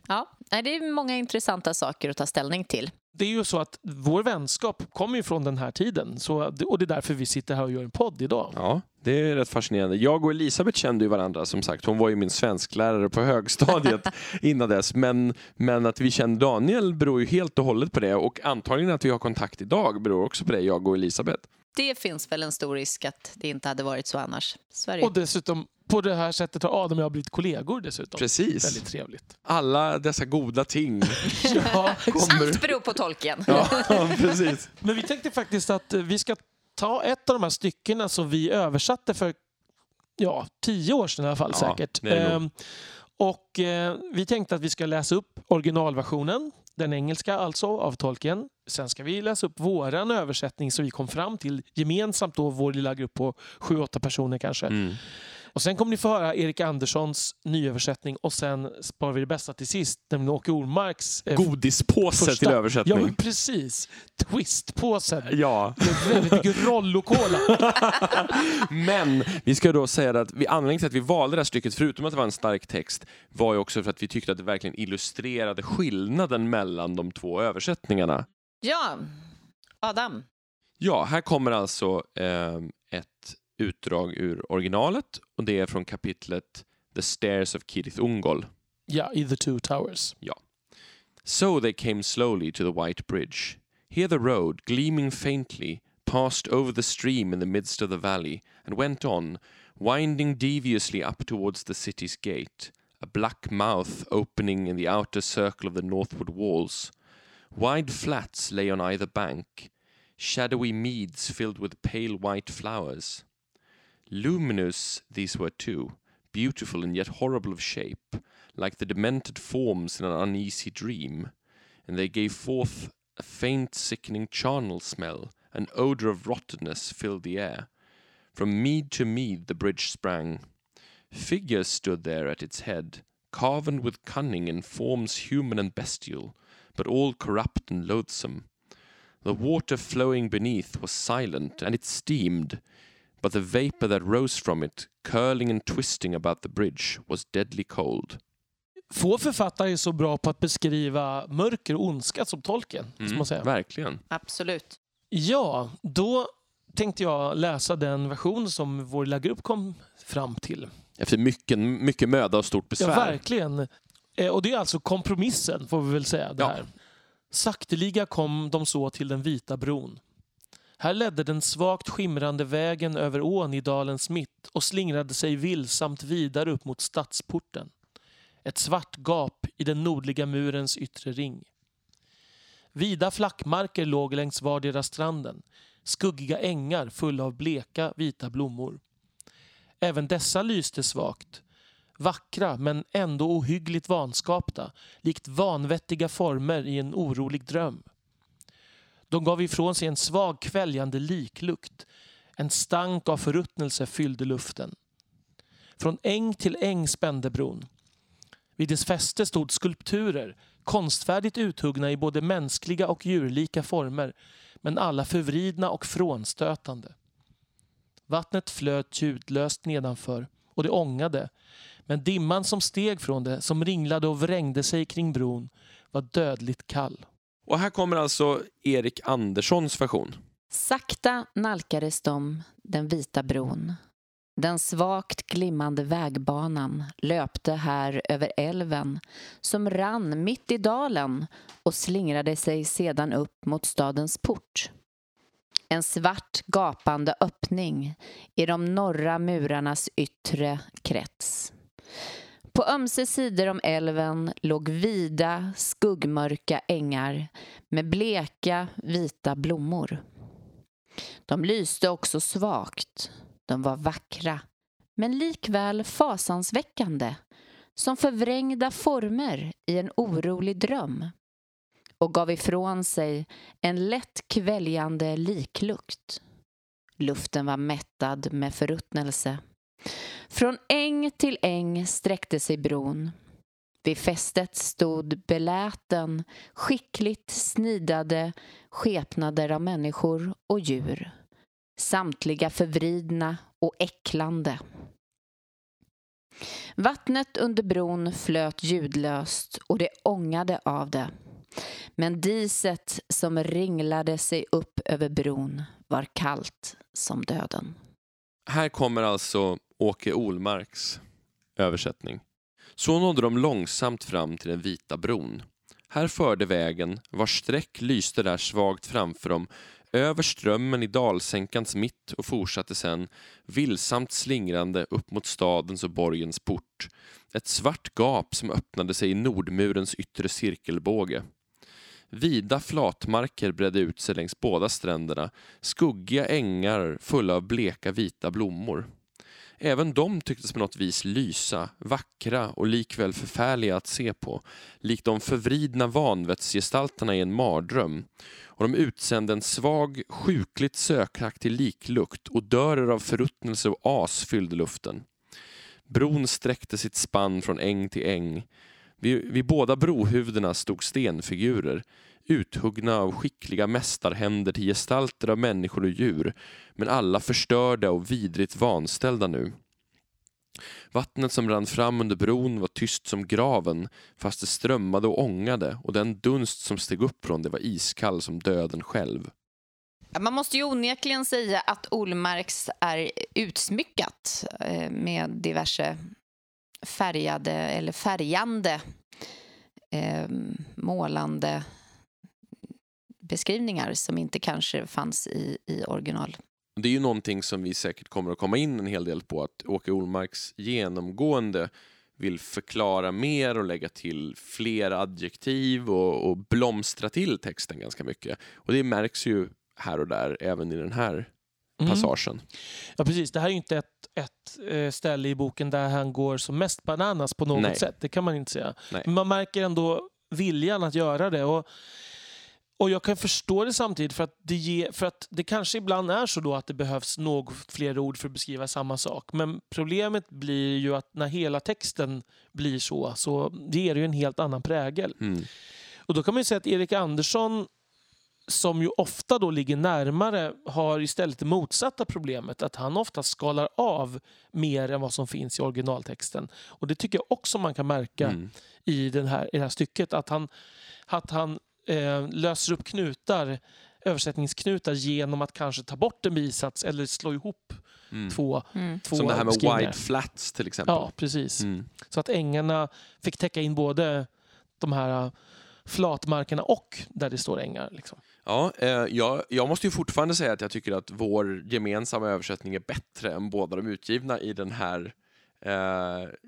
[SPEAKER 2] Ja, nej, det är många intressanta saker att ta ställning till.
[SPEAKER 3] Det är ju så att vår vänskap kommer ju från den här tiden så, och det är därför vi sitter här och gör en podd idag.
[SPEAKER 1] Ja, det är rätt fascinerande. Jag och Elisabeth kände ju varandra som sagt. Hon var ju min svensklärare på högstadiet innan dess. Men, men att vi kände Daniel beror ju helt och hållet på det och antagligen att vi har kontakt idag beror också på det, jag och Elisabeth.
[SPEAKER 2] Det finns väl en stor risk att det inte hade varit så annars. Det.
[SPEAKER 3] Och dessutom på det här sättet har Adam och jag blivit kollegor dessutom.
[SPEAKER 1] Precis.
[SPEAKER 3] Väldigt trevligt.
[SPEAKER 1] Alla dessa goda ting
[SPEAKER 3] Ja,
[SPEAKER 1] kommer...
[SPEAKER 2] Allt beror på tolken.
[SPEAKER 1] Ja, precis.
[SPEAKER 3] Men vi tänkte faktiskt att vi ska ta ett av de här styckena som vi översatte för ja, tio år sedan i alla fall
[SPEAKER 1] Ja,
[SPEAKER 3] säkert. Ehm, och eh, vi tänkte att vi ska läsa upp originalversionen, den engelska alltså, av Tolkien. Sen ska vi läsa upp våran översättning som vi kom fram till gemensamt då, vår lilla grupp på sju, åtta personer kanske.
[SPEAKER 1] Mm.
[SPEAKER 3] Och sen kommer ni få höra Erik Anderssons nyöversättning och sen sparar vi det bästa till sist, nämligen Åke Ormarks eh,
[SPEAKER 1] Godispåse
[SPEAKER 3] första-
[SPEAKER 1] till
[SPEAKER 3] Ja,
[SPEAKER 1] översättning.
[SPEAKER 3] men precis. Twistpåsen.
[SPEAKER 1] Ja,
[SPEAKER 3] Med väldigt mycket Rollo-cola.
[SPEAKER 1] men vi ska då säga att vi, anledningen till att vi valde det här stycket, förutom att det var en stark text, var ju också för att vi tyckte att det verkligen illustrerade skillnaden mellan de två översättningarna.
[SPEAKER 2] Ja, Adam.
[SPEAKER 1] Ja, här kommer alltså eh, ett utdrag ur originalet och det är från kapitlet The Stairs of Kirith Ungol.
[SPEAKER 3] Ja, i The Two Towers. Ja.
[SPEAKER 1] So they came slowly to the white bridge. Here the road, gleaming faintly, passed over the stream in the midst of the valley, and went on, winding deviously up towards the city's gate, a black mouth opening in the outer circle of the northward walls. Wide flats lay on either bank, shadowy meads filled with pale white flowers. Luminous these were too, beautiful and yet horrible of shape, like the demented forms in an uneasy dream, and they gave forth a faint sickening charnel smell, an odour of rottenness filled the air. From mead to mead the bridge sprang. Figures stood there at its head, carven with cunning in forms human and bestial, but all corrupt and loathsome. The water flowing beneath was silent, and it steamed, but the vapour that rose from it, curling and twisting about the bridge, was deadly cold.
[SPEAKER 3] Få författare är så bra på att beskriva mörker och ondska som Tolkien. Mm, man säga.
[SPEAKER 1] Verkligen.
[SPEAKER 2] Absolut.
[SPEAKER 3] Ja, då tänkte jag läsa den version som vår lilla grupp kom fram till.
[SPEAKER 1] Efter mycket, mycket möda och stort besvär.
[SPEAKER 3] Ja, verkligen. Eh, och det är alltså kompromissen, får vi väl säga. Det här. Sakteliga kom de så till den vita bron. Här ledde den svagt skimrande vägen över ån i dalens mitt och slingrade sig vilsamt vidare upp mot stadsporten. Ett svart gap i den nordliga murens yttre ring. Vida flackmarker låg längs vardera stranden. Skuggiga ängar fulla av bleka vita blommor. Även dessa lyste svagt. Vackra men ändå ohyggligt vanskapta, likt vanvettiga former i en orolig dröm. De gav ifrån sig en svag kväljande liklukt. En stank av förruttnelse fyllde luften. Från äng till äng spände bron. Vid dess fäste stod skulpturer, konstfärdigt uthuggna i både mänskliga och djurlika former, men alla förvridna och frånstötande. Vattnet flöt ljudlöst nedanför och det ångade, men dimman som steg från det, som ringlade och vrängde sig kring bron, var dödligt kall.
[SPEAKER 1] Och här kommer alltså Erik Anderssons version.
[SPEAKER 2] Sakta nalkades de den vita bron. Den svagt glimmande vägbanan löpte här över älven som rann mitt i dalen och slingrade sig sedan upp mot stadens port. En svart gapande öppning i de norra murarnas yttre krets. På ömse sidor om älven låg vida, skuggmörka ängar med bleka, vita blommor. De lyste också svagt. De var vackra, men likväl fasansväckande som förvrängda former i en orolig dröm och gav ifrån sig en lätt kväljande liklukt. Luften var mättad med förruttnelse. Från äng till äng sträckte sig bron. Vid fästet stod beläten, skickligt snidade skepnader av människor och djur. Samtliga förvridna och äcklande. Vattnet under bron flöt ljudlöst och det ångade av det. Men diset som ringlade sig upp över bron var kallt som döden.
[SPEAKER 1] Här kommer alltså Åke Olmarks översättning. Så nådde de långsamt fram till den vita bron. Här förde vägen, vars streck lyste där svagt framför dem, över strömmen i dalsänkans mitt och fortsatte sen, vilsamt slingrande, upp mot stadens och borgens port. Ett svart gap som öppnade sig i nordmurens yttre cirkelbåge. Vida flatmarker bredde ut sig längs båda stränderna, skuggiga ängar fulla av bleka vita blommor. Även de tycktes på något vis lysa, vackra och likväl förfärliga att se på, likt de förvridna vanvettsgestalterna i en mardröm. Och de utsände en svag, sjukligt sökaktig liklukt, odörer av förruttnelse och as fyllde luften. Bron sträckte sitt spann från äng till äng. Vid, vid båda brohuvudena stod stenfigurer, uthuggna av skickliga mästarhänder till gestalter av människor och djur, men alla förstörda och vidrigt vanställda nu. Vattnet som rann fram under bron var tyst som graven, fast det strömmade och ångade och den dunst som steg upp från det var iskall som döden själv.
[SPEAKER 2] Man måste ju onekligen säga att Olmarks är utsmyckat eh, med diverse färgade eller färgande eh, målande beskrivningar som inte kanske fanns i, i original.
[SPEAKER 1] Det är ju någonting som vi säkert kommer att komma in en hel del på, att Åke Ormarks genomgående vill förklara mer och lägga till fler adjektiv och, och blomstra till texten ganska mycket. Och det märks ju här och där även i den här
[SPEAKER 3] Mm.
[SPEAKER 1] passagen.
[SPEAKER 3] Ja, precis. Det här är ju inte ett, ett eh, ställe i boken där han går som mest bananas på något
[SPEAKER 1] Nej.
[SPEAKER 3] sätt. Det kan man inte säga.
[SPEAKER 1] Nej.
[SPEAKER 3] Men man märker ändå viljan att göra det. Och, och jag kan förstå det samtidigt för att det, ge, för att det kanske ibland är så då att det behövs något fler ord för att beskriva samma sak. Men problemet blir ju att när hela texten blir så, så ger det ju en helt annan prägel.
[SPEAKER 1] Mm.
[SPEAKER 3] Och då kan man ju säga att Erik Andersson som ju ofta då ligger närmare har istället det motsatta problemet. Att han ofta skalar av mer än vad som finns i originaltexten. Och det tycker jag också man kan märka
[SPEAKER 1] Mm.
[SPEAKER 3] i, den här, i det här stycket. Att han, att han eh, löser upp knutar, översättningsknutar genom att kanske ta bort en bisats eller slå ihop
[SPEAKER 1] Mm.
[SPEAKER 3] två,
[SPEAKER 2] Mm.
[SPEAKER 3] två
[SPEAKER 1] Som det här med wide flats till exempel.
[SPEAKER 3] Ja, precis.
[SPEAKER 1] Mm.
[SPEAKER 3] Så att ängarna fick täcka in både de här eh, flatmarkerna och där det står ängar. Liksom.
[SPEAKER 1] Ja, eh, jag, jag måste ju fortfarande säga att jag tycker att vår gemensamma översättning är bättre än båda de utgivna i den här eh,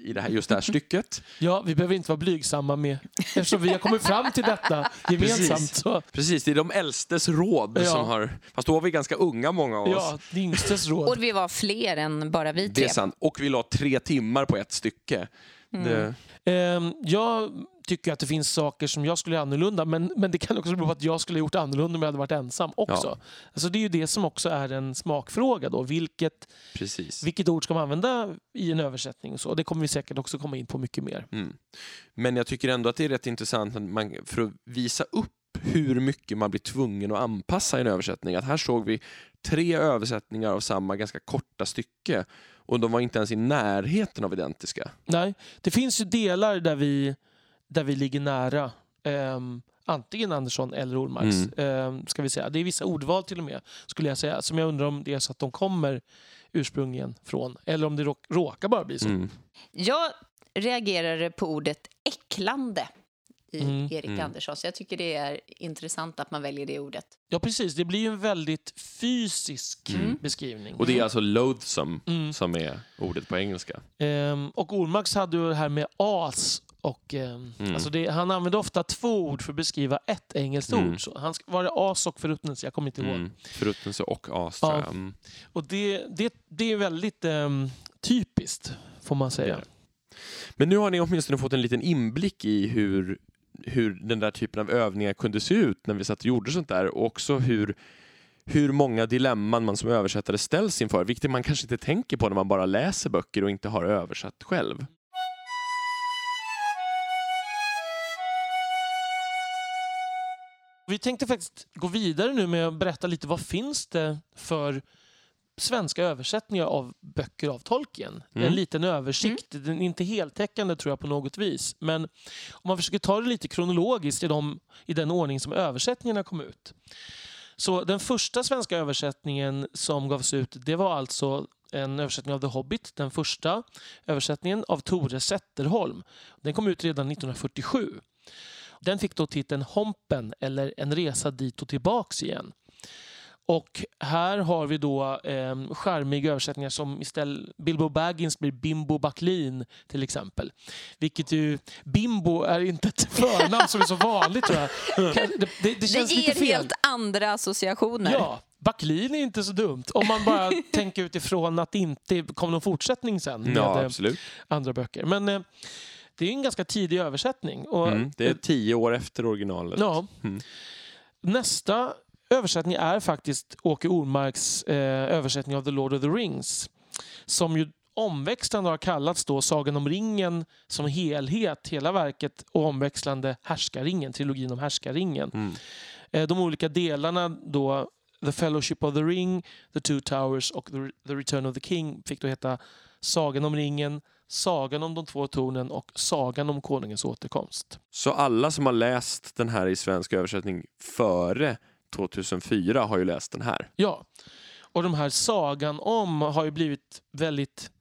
[SPEAKER 1] i det här, just det här stycket.
[SPEAKER 3] Ja, vi behöver inte vara blygsamma med eftersom vi har kommit fram till detta gemensamt.
[SPEAKER 1] Precis.
[SPEAKER 3] Så,
[SPEAKER 1] Precis, det är de äldstes råd
[SPEAKER 3] Ja.
[SPEAKER 1] som har... Fast då var vi ganska unga många av oss.
[SPEAKER 3] ja, det yngstes råd.
[SPEAKER 2] Och vi var fler än bara vi
[SPEAKER 1] Det
[SPEAKER 2] tre.
[SPEAKER 1] är sant. Och vi la tre timmar på ett stycke.
[SPEAKER 2] Mm.
[SPEAKER 1] Det,
[SPEAKER 3] Ehm, jag tycker att det finns saker som jag skulle göra annorlunda men, men det kan också bero på att jag skulle ha gjort annorlunda om jag hade varit ensam också.
[SPEAKER 1] Ja.
[SPEAKER 3] Alltså, det är ju det som också är en smakfråga. Då. Vilket,
[SPEAKER 1] precis.
[SPEAKER 3] vilket ord ska man använda i en översättning? Och så. Det kommer vi säkert också komma in på mycket mer.
[SPEAKER 1] Mm. Men jag tycker ändå att det är rätt intressant att man, för att visa upp hur mycket man blir tvungen att anpassa i en översättning. Att här såg vi tre översättningar av samma ganska korta stycke och de var inte ens i närheten av identiska.
[SPEAKER 3] Nej, det finns ju delar där vi, där vi ligger nära. ehm, antingen Andersson eller Ormarks. ehm, ska vi säga. Det är vissa ordval till och med, skulle jag säga, som jag undrar om det är så att de kommer ursprungligen från. Eller om det råk, råkar bara bli så.
[SPEAKER 1] Mm.
[SPEAKER 2] Jag reagerade på ordet äcklande i
[SPEAKER 3] Mm.
[SPEAKER 2] Erik
[SPEAKER 1] Mm.
[SPEAKER 2] Andersson, så jag tycker det är intressant att man väljer det ordet.
[SPEAKER 3] Ja, precis. Det blir ju en väldigt fysisk
[SPEAKER 2] Mm.
[SPEAKER 3] beskrivning.
[SPEAKER 1] Och det är alltså loathsome
[SPEAKER 3] Mm.
[SPEAKER 1] som är ordet på engelska.
[SPEAKER 3] Ehm, och Ormarks hade ju det här med as. Och, ehm,
[SPEAKER 1] Mm.
[SPEAKER 3] alltså det, han använde ofta två ord för att beskriva ett engelskt
[SPEAKER 1] Mm.
[SPEAKER 3] ord. Så han, var det as och förruttnelse? Jag kommer inte ihåg.
[SPEAKER 1] Mm. Förruttnelse och as,
[SPEAKER 3] Ja.
[SPEAKER 1] tror jag. Mm.
[SPEAKER 3] Och det, det, det är väldigt ehm, typiskt, får man säga.
[SPEAKER 1] Är Men nu har ni åtminstone fått en liten inblick i hur, hur den där typen av övningar kunde se ut när vi satt och gjorde sånt där och också hur, hur många dilemman man som översättare ställs inför, vilket man kanske inte tänker på när man bara läser böcker och inte har översatt själv.
[SPEAKER 3] Vi tänkte faktiskt gå vidare nu med att berätta lite vad finns det för svenska översättningar av böcker av Tolkien.
[SPEAKER 1] Mm.
[SPEAKER 3] En liten översikt. Den är inte heltäckande tror jag på något vis. Men om man försöker ta det lite kronologiskt i, de, i den ordning som översättningarna kom ut. Så den första svenska översättningen som gavs ut det var alltså en översättning av The Hobbit, den första översättningen av Tore Zetterholm. Den kom ut redan 1947. Den fick då titeln Hompen eller En resa dit och tillbaks igen. Och här har vi då eh, charmiga översättningar som istället Bilbo Baggins blir Bimbo Backlin till exempel. Vilket ju, Bimbo är inte ett förnamn som är så vanligt tror jag. Det, det, det
[SPEAKER 2] Det
[SPEAKER 3] känns
[SPEAKER 2] ger
[SPEAKER 3] lite fel.
[SPEAKER 2] helt andra associationer.
[SPEAKER 3] Ja, Backlin är inte så dumt. Om man bara tänker utifrån att det inte kommer någon fortsättning sen med
[SPEAKER 1] Ja,
[SPEAKER 3] eh,
[SPEAKER 1] absolut.
[SPEAKER 3] andra böcker. Men eh, det är en ganska tidig översättning. Och,
[SPEAKER 1] Mm. Det är tio år efter originalet.
[SPEAKER 3] Ja.
[SPEAKER 1] Mm.
[SPEAKER 3] Nästa översättning är faktiskt Åke Ormarks eh, översättning av The Lord of the Rings. Som ju omväxlande har kallats då Sagan om ringen som helhet, hela verket, och omväxlande Härskaringen, trilogin om Härskaringen.
[SPEAKER 1] Mm.
[SPEAKER 3] Eh, de olika delarna då, The Fellowship of the Ring, The Two Towers och The, Return of the King fick då heta Sagan om ringen, Sagan om de två tornen och Sagan om konungens återkomst.
[SPEAKER 1] Så alla som har läst den här i svensk översättning före 2004 har ju läst den här.
[SPEAKER 3] Ja, och de här sagan om har ju blivit väldigt,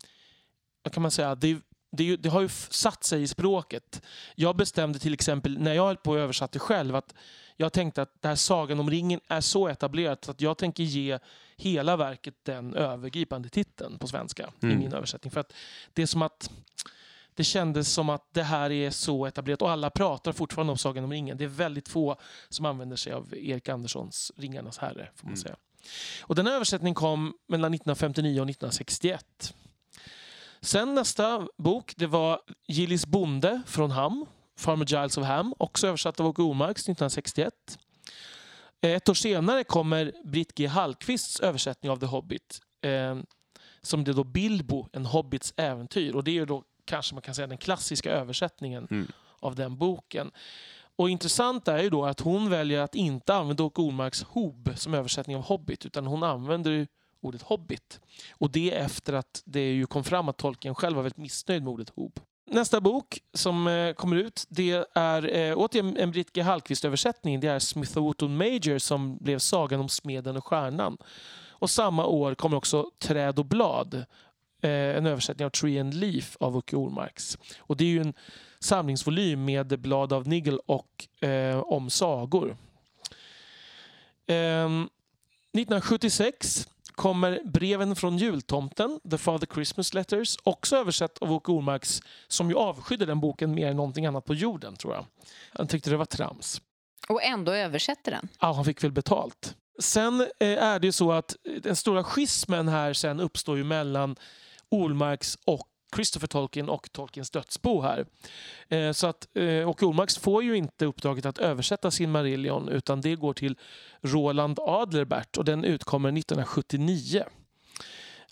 [SPEAKER 3] vad kan man säga, det, det, det har ju satt sig i språket. Jag bestämde till exempel, när jag höll på och översatte själv, att jag tänkte att det här Sagan om ringen är så etablerat att jag tänker ge hela verket den övergripande titeln på svenska i
[SPEAKER 1] Mm.
[SPEAKER 3] min översättning. För att det är som att det kändes som att det här är så etablerat och alla pratar fortfarande om Sagan om ringen. Det är väldigt få som använder sig av Erik Anderssons Ringarnas herre. får man
[SPEAKER 1] Mm.
[SPEAKER 3] säga. Och den här översättningen kom mellan 1959 och 1961. Sen nästa bok, det var Gillis bonde från Ham, Farmer Giles of Ham, också översatt av Åke Omarks 1961. Ett år senare kommer Britt G. Hallqvists översättning av The Hobbit, eh, som det då Bilbo, en hobbits äventyr. Och det är då kanske man kan säga den klassiska översättningen
[SPEAKER 1] Mm.
[SPEAKER 3] av den boken. Och intressant är ju då att hon väljer att inte använda Åke Ormarks Hob som översättning av Hobbit, utan hon använder ordet Hobbit. Och det efter att det ju kom fram att Tolkien själv var väldigt missnöjd med ordet Hob. Nästa bok som eh, kommer ut det är eh, återigen en Britt G. Hallqvist-översättning. Det är Smith Wotton Major som blev Sagan om smeden och stjärnan. Och samma år kommer också Träd och blad, en översättning av Tree and Leaf av Åke Ormarks. Och det är ju en samlingsvolym med blad av Nigel och eh, om sagor. Ehm, 1976 kommer Breven från jultomten, The Father Christmas Letters, också översatt av Åke Ormarks som ju avskydde den boken mer än någonting annat på jorden, tror jag. Han tyckte det var trams.
[SPEAKER 2] Och ändå översätter den.
[SPEAKER 3] Ja, han fick väl betalt. Sen eh, är det ju så att den stora schismen här sen uppstår ju mellan Olmarks och Christopher Tolkien och Tolkiens dödsbo här. Eh, så att eh, Åke Olmarks får ju inte uppdraget att översätta sin Marillion utan det går till Roland Adlerbert och den utkommer 1979.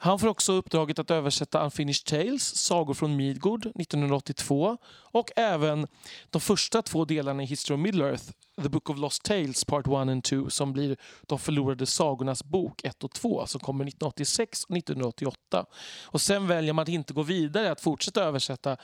[SPEAKER 3] Han får också uppdraget att översätta Unfinished Tales, Sagor från Midgård 1982 och även de första två delarna i History of Middle-earth, The Book of Lost Tales Part 1 and 2 som blir De förlorade sagornas bok 1 och 2 som kommer 1986 och 1988. Och sen väljer man att inte gå vidare att fortsätta översätta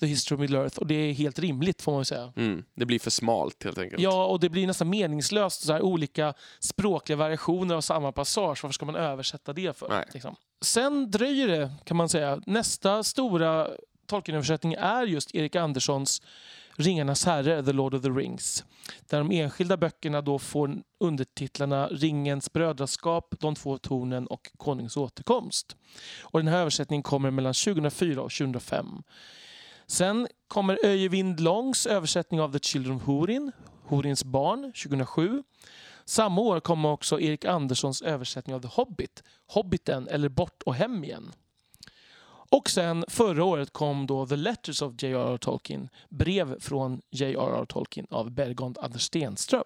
[SPEAKER 3] The History of Middle-earth och det är helt rimligt får man säga.
[SPEAKER 1] Mm. Det blir för smalt helt enkelt.
[SPEAKER 3] Ja, och det blir nästan meningslöst. Så här, olika språkliga variationer av samma passage. Varför ska man översätta det för? Liksom? Sen dröjer det, kan man säga. Nästa stora Tolkienöversättning är just Erik Anderssons Ringarnas herre, The Lord of the Rings. Där de enskilda böckerna då får undertitlarna Ringens brödraskap, De två tornen och Konungens återkomst. Och den här översättningen kommer mellan 2004 och 2005. Sen kommer Öjevind Långs översättning av The Children of Hurin, Hurins barn, 2007. Samma år kommer också Erik Anderssons översättning av The Hobbit, Hobbiten eller Bort och hem igen. Och sen förra året kom då The Letters of J.R.R. Tolkien, brev från J.R.R. Tolkien av Bergond Anders Stenström.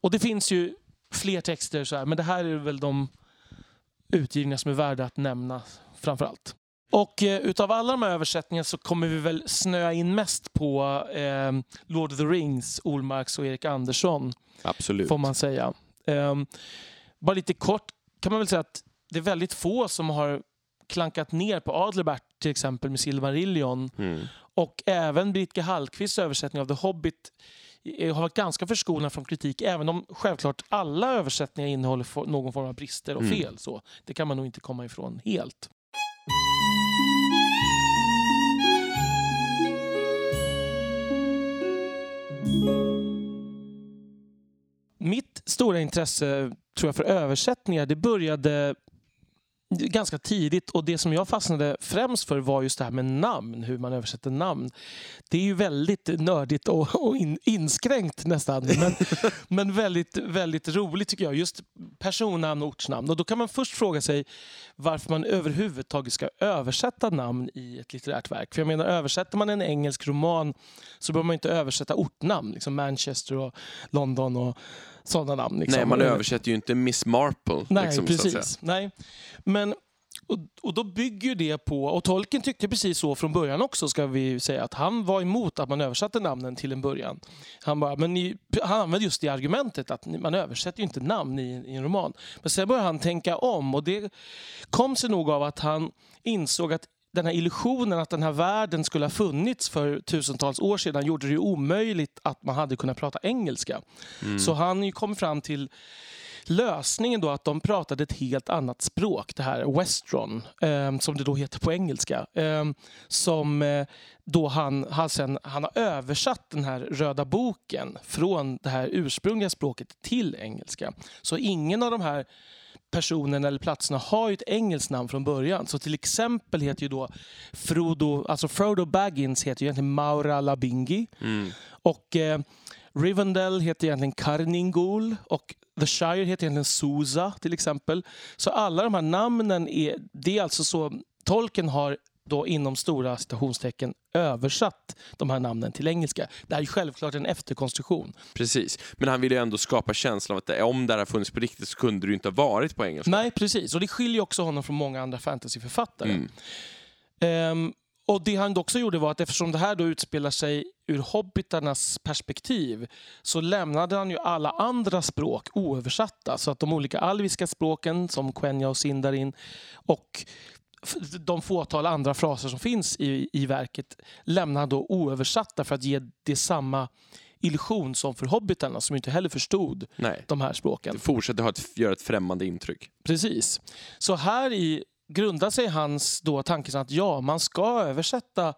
[SPEAKER 3] Och det finns ju fler texter så här, men det här är väl de utgivningar som är värda att nämna framför allt. Och eh, utav alla de här översättningarna så kommer vi väl snöa in mest på eh, Lord of the Rings, Olmarks och Erik Andersson
[SPEAKER 1] Absolut.
[SPEAKER 3] får man säga. Ehm, bara lite kort kan man väl säga att det är väldigt få som har klankat ner på Adlerbert till exempel med Silmarillion
[SPEAKER 1] Mm.
[SPEAKER 3] och även Britt G. Hallqvists översättning av The Hobbit eh, har varit ganska förskonad från kritik även om självklart alla översättningar innehåller någon form av brister och
[SPEAKER 1] Mm.
[SPEAKER 3] fel. Så det kan man nog inte komma ifrån helt. Mitt stora intresse tror jag för översättningar det började ganska tidigt och det som jag fastnade främst för var just det här med namn, hur man översätter namn. Det är ju väldigt nördigt och, och in, inskränkt nästan, men, men väldigt, väldigt roligt tycker jag. Just personnamn och ortsnamn. Och då kan man först fråga sig varför man överhuvudtaget ska översätta namn i ett litterärt verk. För jag menar, översätter man en engelsk roman så behöver man inte översätta ortnamn, liksom Manchester och London och sådana namn. Liksom.
[SPEAKER 1] Nej, man översätter ju inte Miss Marple.
[SPEAKER 3] Nej,
[SPEAKER 1] liksom,
[SPEAKER 3] precis. Nej. Men, och, och då bygger det på, och Tolkien tyckte precis så från början också ska vi säga, att han var emot att man översatte namnen till en början. Han, bara, men ni, han använde just det argumentet att man översätter ju inte namn i, i en roman. Men sen började han tänka om och det kom sig nog av att han insåg att den här illusionen att den här världen skulle ha funnits för tusentals år sedan gjorde det omöjligt att man hade kunnat prata engelska.
[SPEAKER 1] Mm.
[SPEAKER 3] Så han kom fram till lösningen då att de pratade ett helt annat språk, det här Westron, eh, som det då heter på engelska. Eh, som då han, han, sen, han har översatt den här röda boken från det här ursprungliga språket till engelska. Så ingen av de här personerna eller platserna har ju ett engelskt namn från början. Så till exempel heter ju då Frodo, alltså Frodo Baggins heter ju egentligen Maura Labingi.
[SPEAKER 1] Mm.
[SPEAKER 3] Och eh, Rivendell heter egentligen Karningol och The Shire heter egentligen Susa till exempel. Så alla de här namnen är, det är alltså så Tolkien har då inom stora citationstecken översatt de här namnen till engelska. Det här är självklart en efterkonstruktion.
[SPEAKER 1] Precis, men han ville ju ändå skapa känslan av att det, om det här funnits på riktigt så kunde det ju inte ha varit på engelska.
[SPEAKER 3] Nej, precis. Och det skiljer också honom från många andra fantasyförfattare.
[SPEAKER 1] Mm.
[SPEAKER 3] Ehm, och det han också gjorde var att eftersom det här då utspelar sig ur hobbitarnas perspektiv så lämnade han ju alla andra språk oöversatta. Så att de olika alviska språken som Quenya och Sindarin och de fåtal andra fraser som finns i, i verket lämnar han då oöversatta för att ge det samma illusion som för hobbitarna som inte heller förstod
[SPEAKER 1] Nej.
[SPEAKER 3] de här språken.
[SPEAKER 1] Det fortsätter ha ett, göra ett främmande intryck.
[SPEAKER 3] Precis. Så här i grundar sig hans då tanke att ja, man ska översätta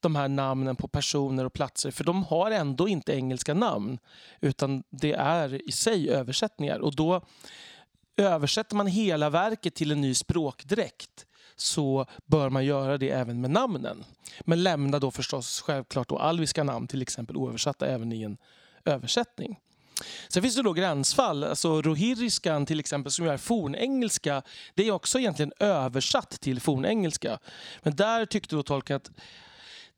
[SPEAKER 3] de här namnen på personer och platser för de har ändå inte engelska namn utan det är i sig översättningar och då översätter man hela verket till en ny språkdräkt så bör man göra det även med namnen. Men lämna då förstås självklart då alviska namn till exempel oöversatta även i en översättning. Sen finns det då gränsfall. Alltså rohiriskan till exempel som är fornengelska, det är också egentligen översatt till fornengelska. Men där tyckte då tolken att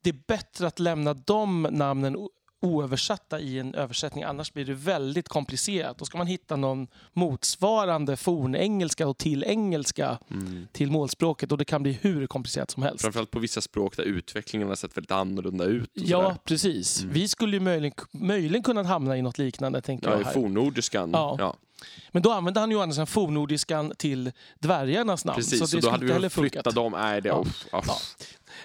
[SPEAKER 3] det är bättre att lämna de namnen oöversatta i en översättning. Annars blir det väldigt komplicerat. Då ska man hitta någon motsvarande fornengelska och till engelska till målspråket och det kan bli hur komplicerat som helst.
[SPEAKER 1] Framförallt på vissa språk där utvecklingen har sett väldigt annorlunda ut.
[SPEAKER 3] Ja,
[SPEAKER 1] sådär.
[SPEAKER 3] precis. Vi skulle ju möjligen, möjligen kunna hamna i något liknande, tänker
[SPEAKER 1] ja
[SPEAKER 3] jag.
[SPEAKER 1] i
[SPEAKER 3] Här.
[SPEAKER 1] fornnordiskan.
[SPEAKER 3] Ja.
[SPEAKER 1] Ja.
[SPEAKER 3] Men då använde han ju sidan fornnordiskan till dvärgarnas namn.
[SPEAKER 1] Precis,
[SPEAKER 3] så
[SPEAKER 1] så
[SPEAKER 3] det
[SPEAKER 1] då
[SPEAKER 3] skulle
[SPEAKER 1] hade vi flyttat dem. Nej, det,
[SPEAKER 3] Ja.
[SPEAKER 1] uff, uff.
[SPEAKER 3] Ja.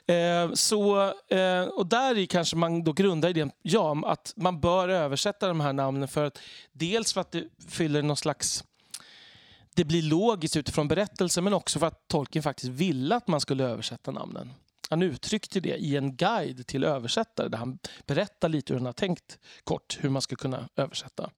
[SPEAKER 3] Eh, så, eh, och där i kanske man då grundar idén ja, att man bör översätta de här namnen för att dels för att det fyller någon slags det blir logiskt utifrån berättelsen men också för att Tolkien faktiskt ville att man skulle översätta namnen. Han uttryckte det i en guide till översättare där han berättar lite hur han har tänkt kort hur man ska kunna översätta.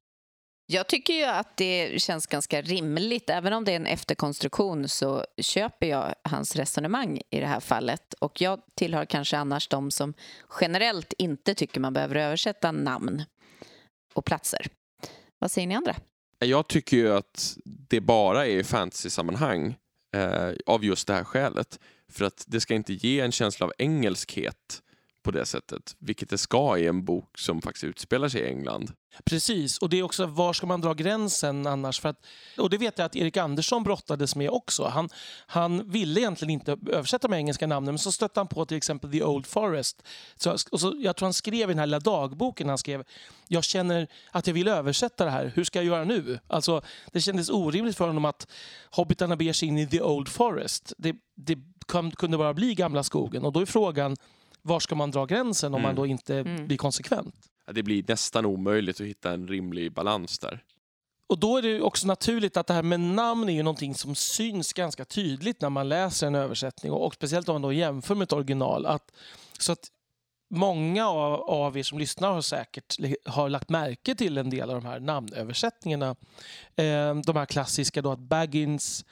[SPEAKER 2] Jag tycker ju att det känns ganska rimligt. Även om det är en efterkonstruktion så köper jag hans resonemang i det här fallet. Och jag tillhör kanske annars de som generellt inte tycker man behöver översätta namn och platser. Vad säger ni andra?
[SPEAKER 1] Jag tycker ju att det bara är i fantasy-sammanhang eh, av just det här skälet. För att det ska inte ge en känsla av engelskhet på det sättet, vilket det ska i en bok som faktiskt utspelar sig i England.
[SPEAKER 3] Precis, och det är också var ska man dra gränsen annars? För att, och det vet jag att Erik Andersson brottades med också. Han, han ville egentligen inte översätta de engelska namnen men så stötte han på till exempel The Old Forest. Så, och så, jag tror han skrev i den här lilla dagboken, han skrev jag känner att jag vill översätta det här, hur ska jag göra nu? Alltså, det kändes orimligt för honom att hobbitarna beger sig in i The Old Forest. Det, det kunde bara bli Gamla skogen och då är frågan var ska man dra gränsen om man
[SPEAKER 1] Mm.
[SPEAKER 3] då inte
[SPEAKER 2] Mm.
[SPEAKER 3] blir konsekvent?
[SPEAKER 1] Ja, Det blir nästan omöjligt att hitta en rimlig balans där.
[SPEAKER 3] Och då är det också naturligt att det här med namn är ju någonting som syns ganska tydligt när man läser en översättning och, och speciellt om man då jämför med ett original. Att, så att många av, av er som lyssnar har säkert har lagt märke till en del av de här namnöversättningarna. Eh, de här klassiska då att Baggins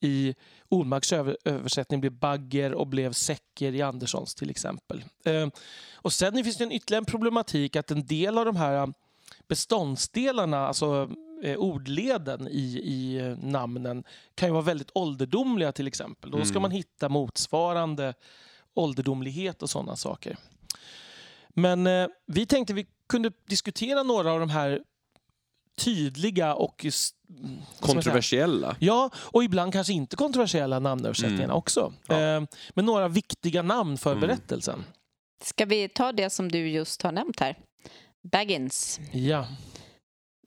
[SPEAKER 3] i Olmarks över, översättning blev bagger och blev säcker i Anderssons till exempel. Eh, och sen finns det en ytterligare problematik att en del av de här beståndsdelarna, alltså eh, ordleden i, i eh, namnen kan ju vara väldigt ålderdomliga till exempel. Då ska
[SPEAKER 1] Mm.
[SPEAKER 3] man hitta motsvarande ålderdomlighet och sådana saker. Men eh, vi tänkte vi kunde diskutera några av de här tydliga och?
[SPEAKER 1] Kontroversiella.
[SPEAKER 3] Ja, och ibland kanske inte kontroversiella namnöversättningarna
[SPEAKER 1] Mm.
[SPEAKER 3] också.
[SPEAKER 1] Ja.
[SPEAKER 3] Eh, men några viktiga namn för
[SPEAKER 1] Mm.
[SPEAKER 3] berättelsen.
[SPEAKER 2] Ska vi ta det som du just har nämnt här? Baggins.
[SPEAKER 3] Ja.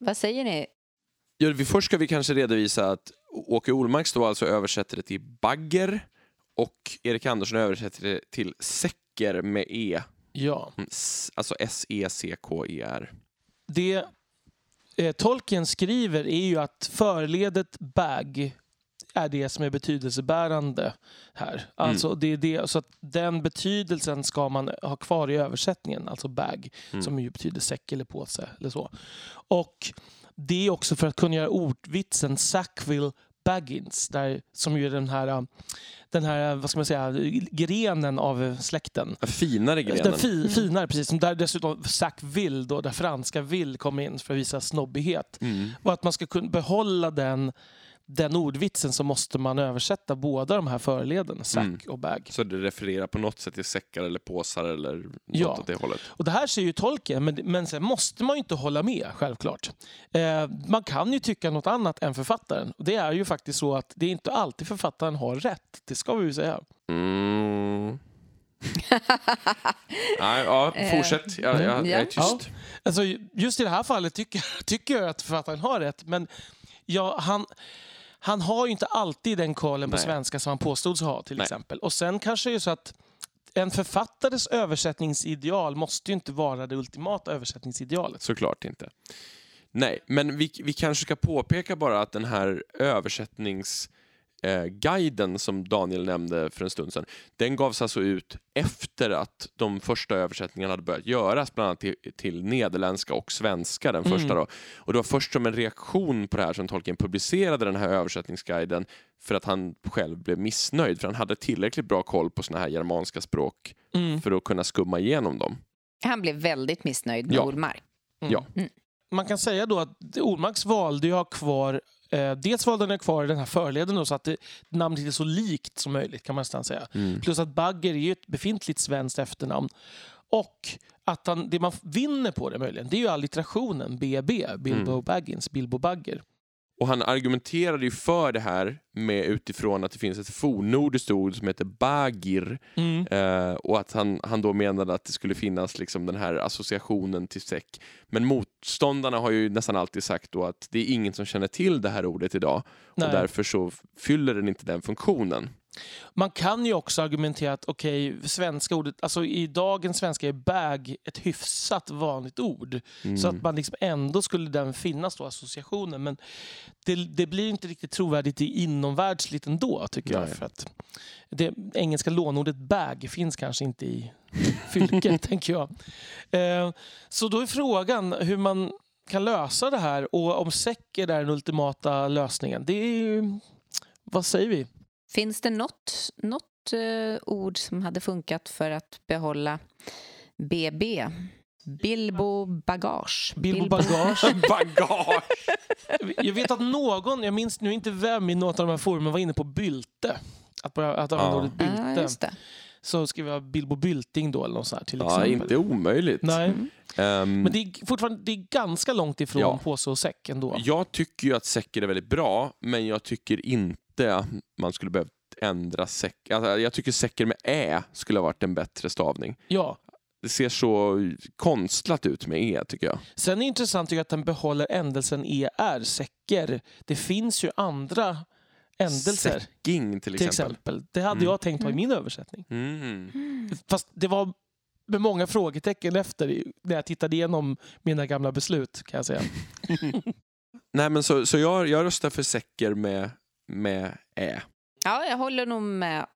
[SPEAKER 2] Vad säger ni?
[SPEAKER 1] Ja, först ska vi kanske redovisa att Åke Olmarks då alltså översätter det till bagger och Erik Andersson översätter det till säcker med E.
[SPEAKER 3] ja.
[SPEAKER 1] Mm, s- Alltså S-E-C-K-E-R.
[SPEAKER 3] Det eh, Tolkien skriver är ju att förledet bag är det som är betydelsebärande här. Alltså det är det, så att den betydelsen ska man ha kvar i översättningen, alltså bag, som ju betyder säck eller påse eller så. Och det är också för att kunna göra ordvitsen Sackville Baggins, där, som ju är den här, den här vad ska man säga, grenen av släkten.
[SPEAKER 1] Den finare grenen.
[SPEAKER 3] Den fi, finare, precis. Som där dessutom Sackville, då, där franska vill kommer in för att visa snobbighet.
[SPEAKER 1] Mm.
[SPEAKER 3] Och att man ska kunna behålla den, den ordvitsen så måste man översätta båda de här förleden, sack
[SPEAKER 1] Mm.
[SPEAKER 3] och bag.
[SPEAKER 1] Så det refererar på något sätt till säckar eller påsar eller något
[SPEAKER 3] Ja.
[SPEAKER 1] åt det hållet.
[SPEAKER 3] Och det här ser ju tolken, men, men sen måste man ju inte hålla med, självklart. Eh, man kan ju tycka något annat än författaren. Och det är ju faktiskt så att det är inte alltid författaren har rätt. Det ska vi ju säga.
[SPEAKER 1] Mm. Nej, ja, fortsätt. Jag, jag, jag är
[SPEAKER 2] ja.
[SPEAKER 1] tyst.
[SPEAKER 3] Alltså, just i det här fallet tycker, tycker jag att författaren har rätt. Men ja, han, han har ju inte alltid den kollen på
[SPEAKER 1] Nej.
[SPEAKER 3] svenska som han påstods ha till
[SPEAKER 1] Nej.
[SPEAKER 3] exempel. Och sen kanske det är så att en författares översättningsideal måste ju inte vara det ultimata översättningsidealet.
[SPEAKER 1] Såklart inte. Nej, men vi, vi kanske ska påpeka bara att den här översättningsguiden eh, guiden som Daniel nämnde för en stund sedan, den gavs alltså ut efter att de första översättningarna hade börjat göras, bland annat till, till nederländska och svenska, den första då. Och det var först som en reaktion på det här som Tolkien publicerade den här översättningsguiden för att han själv blev missnöjd, för han hade tillräckligt bra koll på såna här germanska språk
[SPEAKER 3] Mm.
[SPEAKER 1] för att kunna skumma igenom dem.
[SPEAKER 2] Han blev väldigt missnöjd med
[SPEAKER 1] Ja.
[SPEAKER 2] Olmark.
[SPEAKER 1] Ja.
[SPEAKER 3] Man kan säga då att Olmarks valde ju att ha kvar Eh, dels valde han kvar den här förleden då, så att det, namnet är så likt som möjligt kan man nästan säga.
[SPEAKER 1] Mm.
[SPEAKER 3] Plus att Bagger är ju ett befintligt svenskt efternamn. Och att han, det man vinner på det möjligen, det är ju allitterationen BB, Bilbo
[SPEAKER 1] Mm.
[SPEAKER 3] Baggins, Bilbo Bagger.
[SPEAKER 1] Och han argumenterade ju för det här med utifrån att det finns ett fornnordiskt ord som heter bagir
[SPEAKER 3] Mm.
[SPEAKER 1] eh, och att han, han då menade att det skulle finnas liksom den här associationen till säck. Men motståndarna har ju nästan alltid sagt då att det är ingen som känner till det här ordet idag
[SPEAKER 3] Nej.
[SPEAKER 1] och därför så fyller den inte den funktionen.
[SPEAKER 3] Man kan ju också argumentera att okej, svenska ordet, alltså i dagens svenska är bag ett hyfsat vanligt ord.
[SPEAKER 1] Mm.
[SPEAKER 3] Så att man liksom ändå skulle den finnas då, associationen. Men det, det blir inte riktigt trovärdigt i inomvärldsligt ändå, tycker jag.
[SPEAKER 1] Nej.
[SPEAKER 3] För att det engelska lånordet bag finns kanske inte i fylket, tänker jag. Eh, så då är frågan hur man kan lösa det här och om säck är där den ultimata lösningen. Det är ju... Vad säger vi?
[SPEAKER 2] Finns det något, något eh, ord som hade funkat för att behålla BB? Bilbo bagage.
[SPEAKER 3] Bilbo bagage.
[SPEAKER 1] Bagage!
[SPEAKER 3] Jag vet att någon, jag minns nu inte vem i något av de här forumen var inne på bylte. Att, börja, att använda
[SPEAKER 1] Ja.
[SPEAKER 3] ordet
[SPEAKER 2] Ja,
[SPEAKER 3] bylte.
[SPEAKER 2] det.
[SPEAKER 3] så skrev jag Bilbo Bylting då eller något sånt här, till
[SPEAKER 1] Ja,
[SPEAKER 3] exempel.
[SPEAKER 1] inte omöjligt.
[SPEAKER 3] Nej,
[SPEAKER 1] Ehm,
[SPEAKER 3] men det är fortfarande det är ganska långt ifrån
[SPEAKER 1] Ja.
[SPEAKER 3] påse och säck ändå.
[SPEAKER 1] Jag tycker ju att säcker är väldigt bra, men jag tycker inte att man skulle behövt ändra säck. Alltså, jag tycker säcker med ä skulle ha varit en bättre stavning.
[SPEAKER 3] Ja.
[SPEAKER 1] Det ser så konstlat ut med e, tycker jag.
[SPEAKER 3] Sen är det intressant tycker jag att den behåller ändelsen er, säcker. Det finns ju andra ändelser.
[SPEAKER 1] Säcking till
[SPEAKER 3] till
[SPEAKER 1] exempel.
[SPEAKER 3] exempel. Det hade
[SPEAKER 1] Mm.
[SPEAKER 3] jag tänkt ha i min översättning.
[SPEAKER 1] Mm.
[SPEAKER 3] Fast det var med många frågetecken efter när jag tittade igenom mina gamla beslut kan jag säga.
[SPEAKER 1] Nej, men så, så jag, jag röstar för säcker med, med ä.
[SPEAKER 2] Ja, jag håller nog med.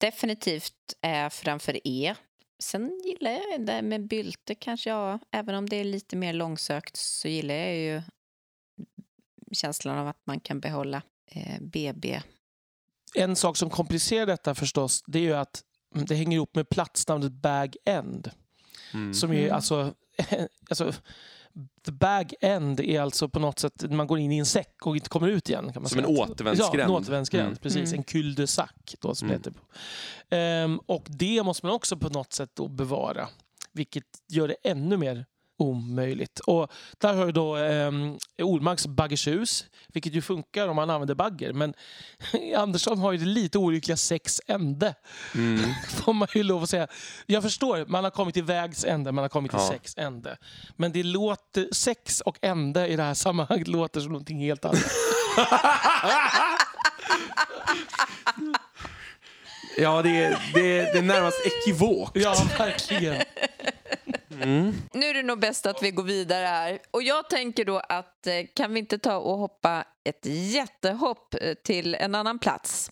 [SPEAKER 2] Definitivt är framför E. Sen gillar jag det där med bylte kanske jag, även om det är lite mer långsökt så gillar jag ju känslan av att man kan behålla eh, BB.
[SPEAKER 3] En sak som komplicerar detta förstås, det är ju att det hänger ihop med platsnamnet Bag End.
[SPEAKER 1] Mm.
[SPEAKER 3] Som är
[SPEAKER 2] Mm.
[SPEAKER 3] alltså, alltså The bag end är alltså på något sätt man går in i en säck och inte kommer ut igen. Kan man
[SPEAKER 1] Som en
[SPEAKER 3] säga.
[SPEAKER 1] återvändsgränd.
[SPEAKER 3] Ja, en återvändsgränd.
[SPEAKER 1] Mm.
[SPEAKER 3] Precis,
[SPEAKER 2] Mm.
[SPEAKER 3] en cul de sac då, som det
[SPEAKER 1] Mm.
[SPEAKER 3] heter. Ehm, och det måste man också på något sätt då bevara. Vilket gör det ännu mer omöjligt. Och där har ju då um, Olmarks baggershus, vilket ju funkar om man använder bagger. Men Andersson har ju det lite olyckliga sex ände
[SPEAKER 1] Mm.
[SPEAKER 3] får man ju lov att säga. Jag förstår, man har kommit till vägs ände, man har kommit till
[SPEAKER 1] Ja.
[SPEAKER 3] sex ände. Men det låter, sex och ände i det här sammanhanget låter som någonting helt annat.
[SPEAKER 1] Ja, det är, det, är, det är närmast ekivok.
[SPEAKER 3] ja, verkligen.
[SPEAKER 1] Mm.
[SPEAKER 2] Nu är det nog bäst att vi går vidare här. Och jag tänker då att eh, kan vi inte ta och hoppa ett jättehopp eh, till en annan plats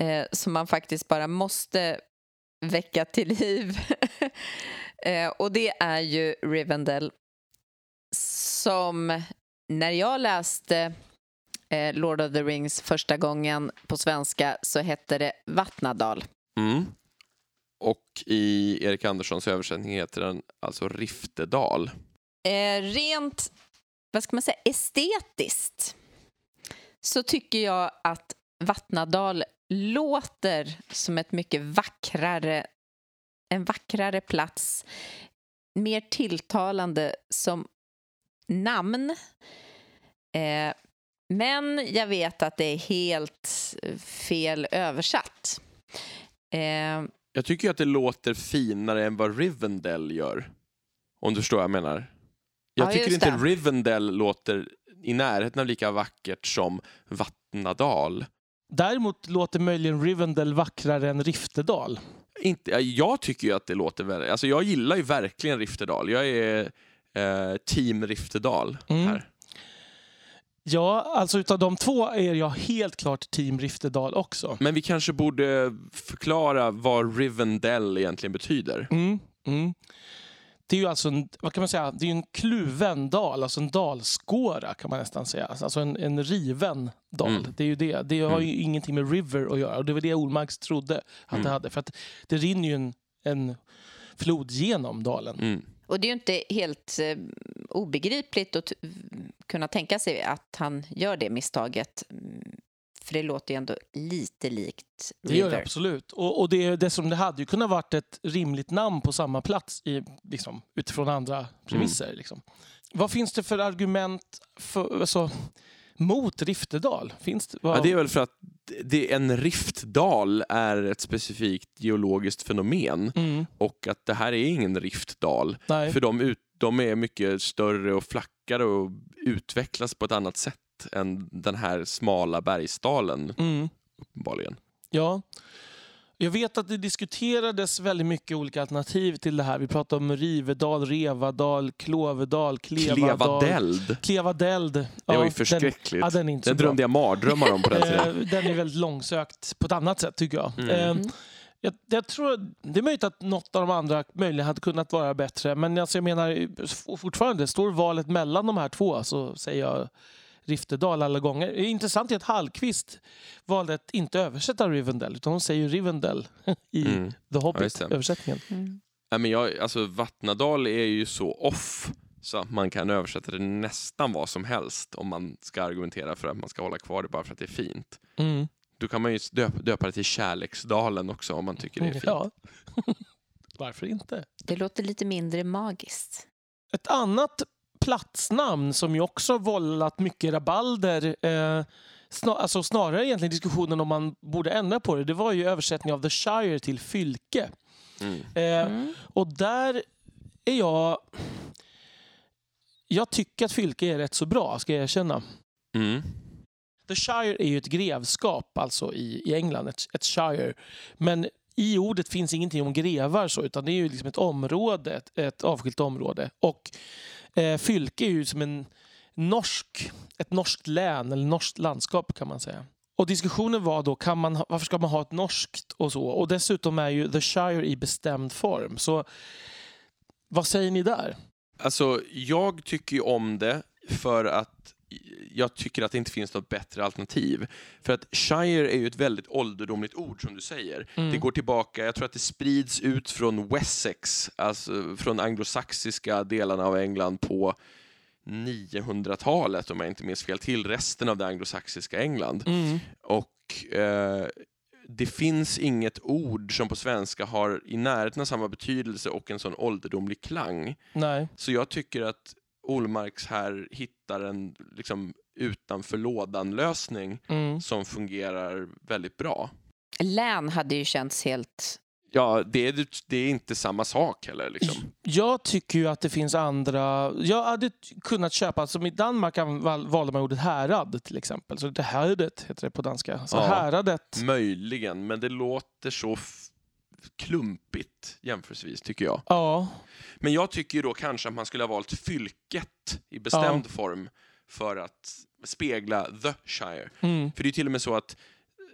[SPEAKER 2] eh, som man faktiskt bara måste väcka till liv. eh, och det är ju Rivendell som när jag läste eh, Lord of the Rings första gången på svenska så hette det Vattnadal.
[SPEAKER 1] Mm. Och i Erik Anderssons översättning heter den alltså Riftedal.
[SPEAKER 2] Eh, rent, vad ska man säga, estetiskt så tycker jag att Vattnadal låter som ett mycket vackrare, en vackrare plats. Mer tilltalande som namn. Eh, men jag vet att det är helt eh, fel översatt. Eh,
[SPEAKER 1] jag tycker att det låter finare än vad Rivendell gör. Om du förstår vad jag menar. Jag
[SPEAKER 2] Ja,
[SPEAKER 1] tycker inte
[SPEAKER 2] det.
[SPEAKER 1] Rivendell låter i närheten av lika vackert som Vattnadal.
[SPEAKER 3] Däremot låter möjligen Rivendell vackrare än Riftedal.
[SPEAKER 1] Inte, ja, jag tycker ju att det låter väldigt... Alltså jag gillar ju verkligen Riftedal. Jag är eh, team Riftedal
[SPEAKER 3] Mm.
[SPEAKER 1] här.
[SPEAKER 3] Ja, alltså utav de två är jag helt klart team Riftedal också.
[SPEAKER 1] Men vi kanske borde förklara vad Rivendell egentligen betyder.
[SPEAKER 3] Mm, mm. Det är ju alltså en, vad kan man säga, det är en kluven dal, alltså en dalskåra kan man nästan säga. Alltså en, en riven dal.
[SPEAKER 1] Mm.
[SPEAKER 3] Det är ju det. Det har ju ingenting med river att göra och det var det Olmarks trodde att det
[SPEAKER 1] Mm.
[SPEAKER 3] hade. För att det rinner ju en, en flod genom dalen.
[SPEAKER 1] Mm.
[SPEAKER 2] Och det är ju inte helt eh, obegripligt att kunna tänka sig att han gör det misstaget. Mm, För det låter ju ändå lite likt
[SPEAKER 3] Det gör det
[SPEAKER 2] River.
[SPEAKER 3] absolut. Och, och det, det, som det hade ju kunnat varit ett rimligt namn på samma plats i, liksom, utifrån andra premisser. Liksom. Vad finns det för argument för, alltså, mot Riftedal? Finns det, vad,
[SPEAKER 1] Ja, det är väl för att det, en riftdal är ett specifikt geologiskt fenomen
[SPEAKER 3] mm,
[SPEAKER 1] och att det här är ingen riftdal.
[SPEAKER 3] nej.
[SPEAKER 1] För de, ut, de är mycket större och flackare och utvecklas på ett annat sätt än den här smala bergsdalen
[SPEAKER 3] Mm,
[SPEAKER 1] uppenbarligen.
[SPEAKER 3] ja. Jag vet att det diskuterades väldigt mycket olika alternativ till det här. Vi pratade om Rivedal, Revadal, Klåvedal, Klevadal.
[SPEAKER 1] Klevadeld,
[SPEAKER 3] Klevadeld.
[SPEAKER 1] det
[SPEAKER 3] Ja,
[SPEAKER 1] var ju
[SPEAKER 3] den-
[SPEAKER 1] förskräckligt.
[SPEAKER 3] Ja, den är inte
[SPEAKER 1] Den drömde jag mardrömmar om på den tiden.
[SPEAKER 3] Eh, Den är väldigt långsökt på ett annat sätt tycker jag.
[SPEAKER 1] Mm.
[SPEAKER 3] Eh,
[SPEAKER 2] Mm.
[SPEAKER 3] Jag, jag tror, det är möjligt att något av de andra möjligen hade kunnat vara bättre. Men alltså jag menar fortfarande, står valet mellan de här två så säger jag Riftedal alla gånger. Det är intressant är att Hallqvist valde att inte översätta Rivendell utan hon säger Rivendell i
[SPEAKER 1] Mm.
[SPEAKER 3] The
[SPEAKER 1] Ja.
[SPEAKER 3] Hobbit-översättningen.
[SPEAKER 2] Mm.
[SPEAKER 1] Nej, men jag, alltså, Vattnadal är ju så off så att man kan översätta det nästan vad som helst om man ska argumentera för att man ska hålla kvar det bara för att det är fint.
[SPEAKER 3] Mm.
[SPEAKER 1] Då kan man ju döpa, döpa det till Kärleksdalen också om man tycker det är fint.
[SPEAKER 3] Ja. Varför inte?
[SPEAKER 2] Det låter lite mindre magiskt.
[SPEAKER 3] Ett annat platsnamn som ju också har vållat mycket rabalder eh, snar, alltså snarare egentligen diskussionen om man borde ändra på det, det var ju översättning av The Shire till fylke.
[SPEAKER 1] Mm.
[SPEAKER 3] Eh,
[SPEAKER 2] Mm.
[SPEAKER 3] Och där är jag... Jag tycker att fylke är rätt så bra, ska jag erkänna.
[SPEAKER 1] Mm.
[SPEAKER 3] The Shire är ju ett grevskap alltså i, i England, ett, ett shire. Men i ordet finns ingenting om grevar så, utan det är ju liksom ett område, ett, ett avskilt område. Och eh, fylke är ju som en norsk, ett norskt län eller norskt landskap kan man säga. Och diskussionen var då, kan man, ha- varför ska man ha ett norskt och så? Och dessutom är ju The Shire i bestämd form. Så vad säger ni där?
[SPEAKER 1] Alltså, jag tycker ju om det för att jag tycker att det inte finns något bättre alternativ. För att shire är ju ett väldigt ålderdomligt ord som du säger.
[SPEAKER 3] Mm.
[SPEAKER 1] Det går tillbaka, jag tror att det sprids ut från Wessex, alltså från anglosaxiska delarna av England på 900-talet om jag inte minns fel, till resten av det anglosaxiska England.
[SPEAKER 3] Mm.
[SPEAKER 1] Och eh, det finns inget ord som på svenska har i närheten av samma betydelse och en sån ålderdomlig klang.
[SPEAKER 3] Nej.
[SPEAKER 1] Så jag tycker att Olmarks här hittar en liksom, utanför lådan-lösning
[SPEAKER 3] Mm.
[SPEAKER 1] som fungerar väldigt bra.
[SPEAKER 2] Län hade ju känts helt...
[SPEAKER 1] Ja, det är, det är inte samma sak heller. Liksom.
[SPEAKER 3] Jag tycker ju att det finns andra... Jag hade kunnat köpa, som i Danmark an- val- valde man ordet härad till exempel. Så det häradet heter det på danska. Så
[SPEAKER 1] Ja.
[SPEAKER 3] häradet.
[SPEAKER 1] Möjligen, men det låter så klumpigt jämförelsevis, tycker jag.
[SPEAKER 3] Ja,
[SPEAKER 1] Men jag tycker ju då kanske att man skulle ha valt fylket i bestämd form för att spegla The Shire.
[SPEAKER 3] mm.
[SPEAKER 1] För det är till och med så att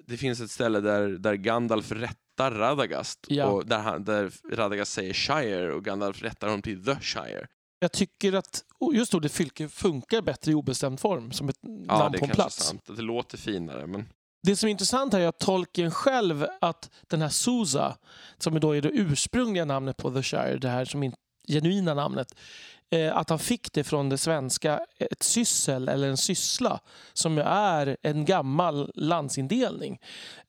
[SPEAKER 1] det finns ett ställe där, där Gandalf rättar Radagast
[SPEAKER 3] Ja.
[SPEAKER 1] och där, han, där Radagast säger Shire och Gandalf rättar honom till The Shire.
[SPEAKER 3] jag tycker att just ordet fylke funkar bättre i obestämd form som ett
[SPEAKER 1] Ja,
[SPEAKER 3] namn
[SPEAKER 1] det är
[SPEAKER 3] på en
[SPEAKER 1] kanske
[SPEAKER 3] plats.
[SPEAKER 1] sant. att Det låter finare, men
[SPEAKER 3] det som är intressant här är att tolken själv att den här Susa, som då är det ursprungliga namnet på The Shire, det här som är genuina namnet, eh, att han fick det från det svenska, eh, ett syssel eller en syssla, som ju är en gammal landsindelning.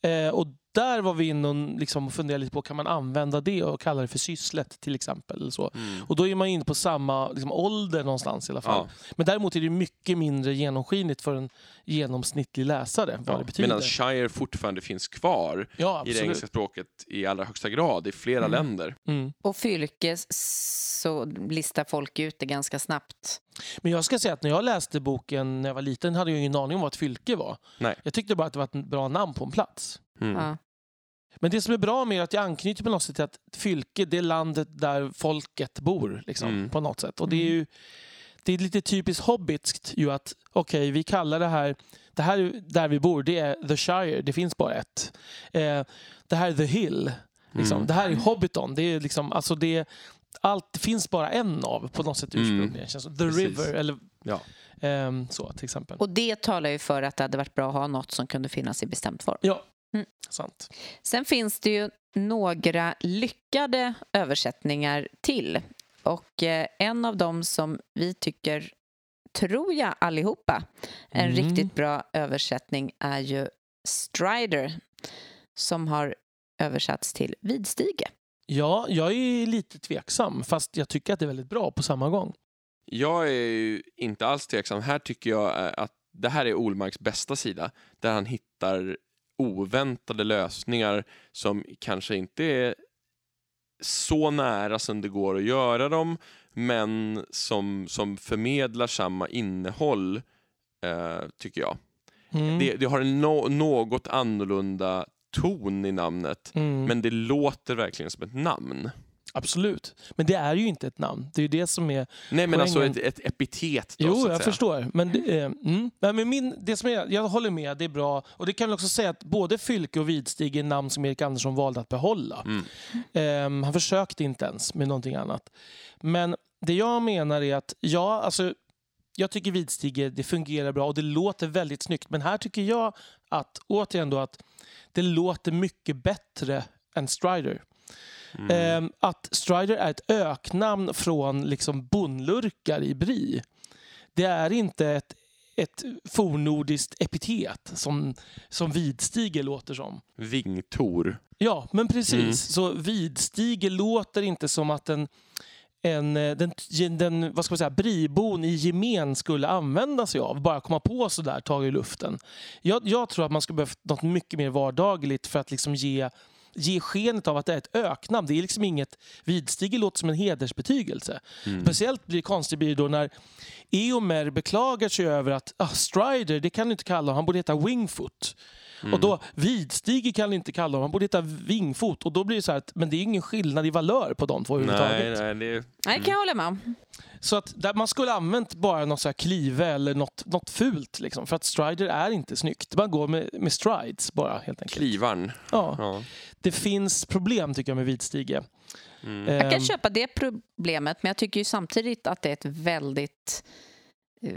[SPEAKER 3] Eh, och där var vi inne och liksom funderade lite på, kan man använda det och kalla det för sysslet till exempel? Eller så.
[SPEAKER 1] mm.
[SPEAKER 3] Och då är man inne på samma liksom, ålder någonstans i alla fall.
[SPEAKER 1] ja.
[SPEAKER 3] Men däremot är det mycket mindre genomskinligt för en genomsnittlig läsare vad det
[SPEAKER 1] Ja.
[SPEAKER 3] betyder.
[SPEAKER 1] Medan Shire fortfarande finns kvar
[SPEAKER 3] ja,
[SPEAKER 1] i det engelska språket i allra högsta grad i flera
[SPEAKER 3] Mm.
[SPEAKER 1] länder.
[SPEAKER 3] Mm.
[SPEAKER 2] Och fylke så listar folk ut det ganska snabbt.
[SPEAKER 3] Men jag ska säga att när jag läste boken när jag var liten hade jag ingen aning om vad ett fylke var.
[SPEAKER 1] Nej.
[SPEAKER 3] Jag tyckte bara att det var ett bra namn på en plats.
[SPEAKER 1] Mm.
[SPEAKER 2] Ja.
[SPEAKER 3] Men det som är bra med är att jag anknyter på något sätt till att fylke, det är landet där folket bor. Liksom,
[SPEAKER 1] Mm.
[SPEAKER 3] På något sätt. Och det är ju det är lite typiskt hobbitskt ju att okej, vi kallar det här, det här där vi bor, det är The Shire, det finns bara ett. Eh, det här är The Hill, liksom.
[SPEAKER 1] Mm.
[SPEAKER 3] det här är Hobbiton, det är liksom, alltså det, allt finns bara en av på något sätt
[SPEAKER 1] Mm.
[SPEAKER 3] ursprungligen. Känns som. The
[SPEAKER 1] Precis.
[SPEAKER 3] River, eller
[SPEAKER 1] Ja.
[SPEAKER 3] ehm, så till exempel.
[SPEAKER 2] Och det talar ju för att det hade varit bra att ha något som kunde finnas i bestämd form.
[SPEAKER 3] Ja,
[SPEAKER 2] Mm.
[SPEAKER 3] sant.
[SPEAKER 2] Sen finns det ju några lyckade översättningar till. Och eh, en av dem som vi tycker, tror jag allihopa, en
[SPEAKER 3] Mm.
[SPEAKER 2] riktigt bra översättning är ju Strider som har översatts till Vidstige.
[SPEAKER 3] Ja, jag är lite tveksam, fast jag tycker att det är väldigt bra på samma gång.
[SPEAKER 1] Jag är ju inte alls tveksam. Här tycker jag eh, att det här är Olmarks bästa sida, där han hittar oväntade lösningar som kanske inte är så nära som det går att göra dem, men som, som förmedlar samma innehåll, eh, tycker jag.
[SPEAKER 3] Mm.
[SPEAKER 1] Det, det har en no, något annorlunda ton i namnet,
[SPEAKER 3] Mm.
[SPEAKER 1] men det låter verkligen som ett namn.
[SPEAKER 3] Absolut. Men det är ju inte ett namn. Det är ju det som är...
[SPEAKER 1] Nej, men alltså
[SPEAKER 3] Poängen-
[SPEAKER 1] ett, ett epitet då,
[SPEAKER 3] Jo, jag
[SPEAKER 1] säga.
[SPEAKER 3] förstår. Men, det, eh, mm. Men min, det som är, jag håller med, det är bra. Och det kan väl också säga att både Fylke och Vidstig är namn som Erik Andersson valde att behålla.
[SPEAKER 1] Mm.
[SPEAKER 3] Ehm, han försökte inte ens med någonting annat. Men det jag menar är att, ja, alltså jag tycker Vidstige, det fungerar bra och det låter väldigt snyggt. Men här tycker jag att, återigen då, att det låter mycket bättre än Strider.
[SPEAKER 1] Mm.
[SPEAKER 3] Ehm, att Strider är ett öknamn från liksom bondlurkar i Bri. Det är inte ett, ett fornordiskt epitet som, som Vidstige låter som.
[SPEAKER 1] Vingtor.
[SPEAKER 3] Ja, men precis.
[SPEAKER 1] Mm.
[SPEAKER 3] Så Vidstige låter inte som att en, en, eh, den, den vad ska man säga, bribon i gemen skulle använda sig av. Bara komma på sådär, ta i luften. Jag, jag tror att man skulle behöva något mycket mer vardagligt för att liksom ge ge skenet av att det är ett öknamn. Det är liksom inget... Vidstige låter som en hedersbetygelse.
[SPEAKER 1] Mm.
[SPEAKER 3] Speciellt blir det konstigt blir det då när Eomer beklagar sig över att ah, Strider, det kan du inte kalla honom, han borde heta Wingfoot.
[SPEAKER 1] Mm.
[SPEAKER 3] Och då, Vidstige kan du inte kalla honom, han borde heta Vingfot. Och då blir det så här att, men det är ingen skillnad i valör på de två
[SPEAKER 1] Nej,
[SPEAKER 3] överhuvudtaget.
[SPEAKER 1] nej, det,
[SPEAKER 2] Nej, det kan jag hålla med om.
[SPEAKER 3] Så att där man skulle använt bara något så här klive eller något, något fult. Liksom, för att Strider är inte snyggt. Man går med, med strides bara helt enkelt.
[SPEAKER 1] Klivarn.
[SPEAKER 3] Ja.
[SPEAKER 1] Ja.
[SPEAKER 3] Det finns problem tycker jag med Vidstige.
[SPEAKER 1] Mm.
[SPEAKER 2] Jag kan
[SPEAKER 3] Ehm,
[SPEAKER 2] köpa det problemet, men jag tycker ju samtidigt att det är ett väldigt... eh,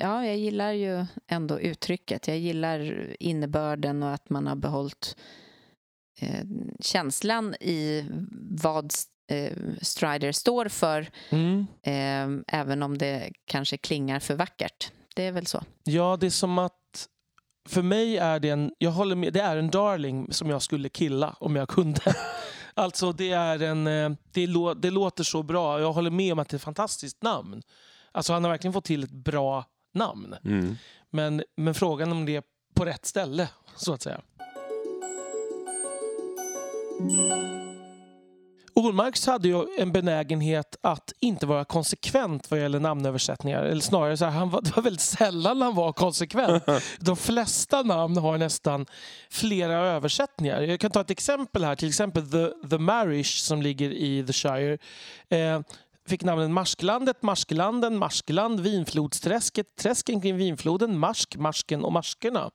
[SPEAKER 2] Ja, jag gillar ju ändå uttrycket. Jag gillar innebörden och att man har behållit eh, känslan i vad eh, Strider står för,
[SPEAKER 3] mm.
[SPEAKER 2] eh, även om det kanske klingar för vackert. Det är väl så.
[SPEAKER 3] Ja, det är som att för mig är det en, jag håller med, det är en darling som jag skulle killa om jag kunde. alltså det är en, eh, det, lå, det låter så bra. Jag håller med om att det är ett fantastiskt namn. Alltså han har verkligen fått till ett bra namn.
[SPEAKER 1] Mm.
[SPEAKER 3] Men, men frågan om det är på rätt ställe, så att säga. Ormarks hade ju en benägenhet att inte vara konsekvent vad gäller namnöversättningar. Eller snarare så här, han var, det var väldigt sällan han var konsekvent. De flesta namn har nästan flera översättningar. Jag kan ta ett exempel här. Till exempel The, the Marish som ligger i The Shire. Eh, fick namnen Marsklandet, Marskelanden, Marskeland, Vinflodsträsket, träsken kring Vinfloden, Marsk, Marsken och Marskerna.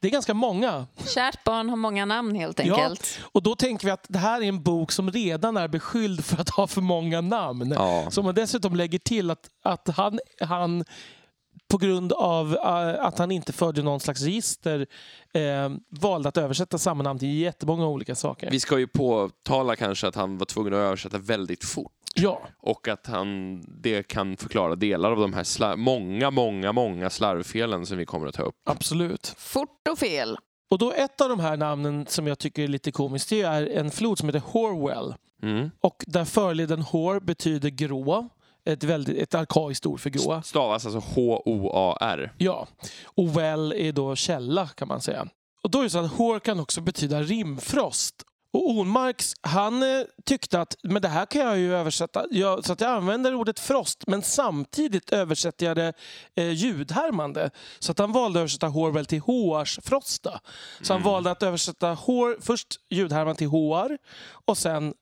[SPEAKER 3] Det är ganska många.
[SPEAKER 2] Kärt barn har många namn helt enkelt.
[SPEAKER 3] Ja, och då tänker vi att det här är en bok som redan är beskylld för att ha för många namn.
[SPEAKER 1] Ja.
[SPEAKER 3] Så man dessutom lägger till att, att han, han på grund av uh, att han inte förde någon slags register eh, valde att översätta samma namn till jättemånga olika saker.
[SPEAKER 1] Vi ska ju påtala kanske att han var tvungen att översätta väldigt fort.
[SPEAKER 3] Ja,
[SPEAKER 1] Och att han, det kan förklara delar av de här slar- många, många, många slarvfelen som vi kommer att ta upp.
[SPEAKER 3] absolut.
[SPEAKER 2] Fort och fel.
[SPEAKER 3] Och då ett av de här namnen som jag tycker är lite komiskt det är en flod som heter Horwell.
[SPEAKER 1] Mm.
[SPEAKER 3] Och där förleden Hor betyder grå. Ett, väldigt, ett arkaiskt ord för grå.
[SPEAKER 1] Stavas alltså H-O-A-R.
[SPEAKER 3] Ja, och well är då källa kan man säga. Och då är det så att hår kan också betyda rimfrost. Och Ormarks, han eh, tyckte att men det här kan jag ju översätta jag, så att jag använder ordet frost men samtidigt översätter jag det eh, ljudhärmande. Så att han valde att översätta Horwell till HR-frosta. Så han valde att översätta hår, först ljudhärman till HR och sen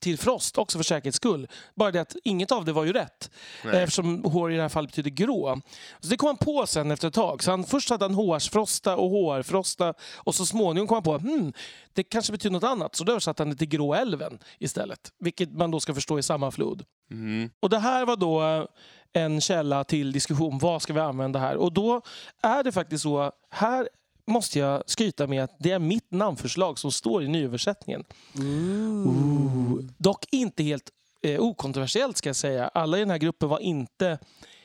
[SPEAKER 3] till frost också för säkerhets skull. Bara det att inget av det var ju rätt.
[SPEAKER 1] Nej.
[SPEAKER 3] Eftersom hår i det här fallet betyder grå. Så det kom han på sen efter ett tag. Så han, först hade han HR-frosta och HR-frosta och så småningom kom han på hmm, det kanske betyder något annat. Så då översatte han det till Gråälven istället. Vilket man då ska förstå är samma flod.
[SPEAKER 1] Mm.
[SPEAKER 3] Och det här var då en källa till diskussion. Vad ska vi använda här? Och då är det faktiskt så. Här måste jag skryta med att det är mitt namnförslag som står i nyöversättningen. Ooh. Dock inte helt eh, okontroversiellt ska jag säga. Alla i den här gruppen var inte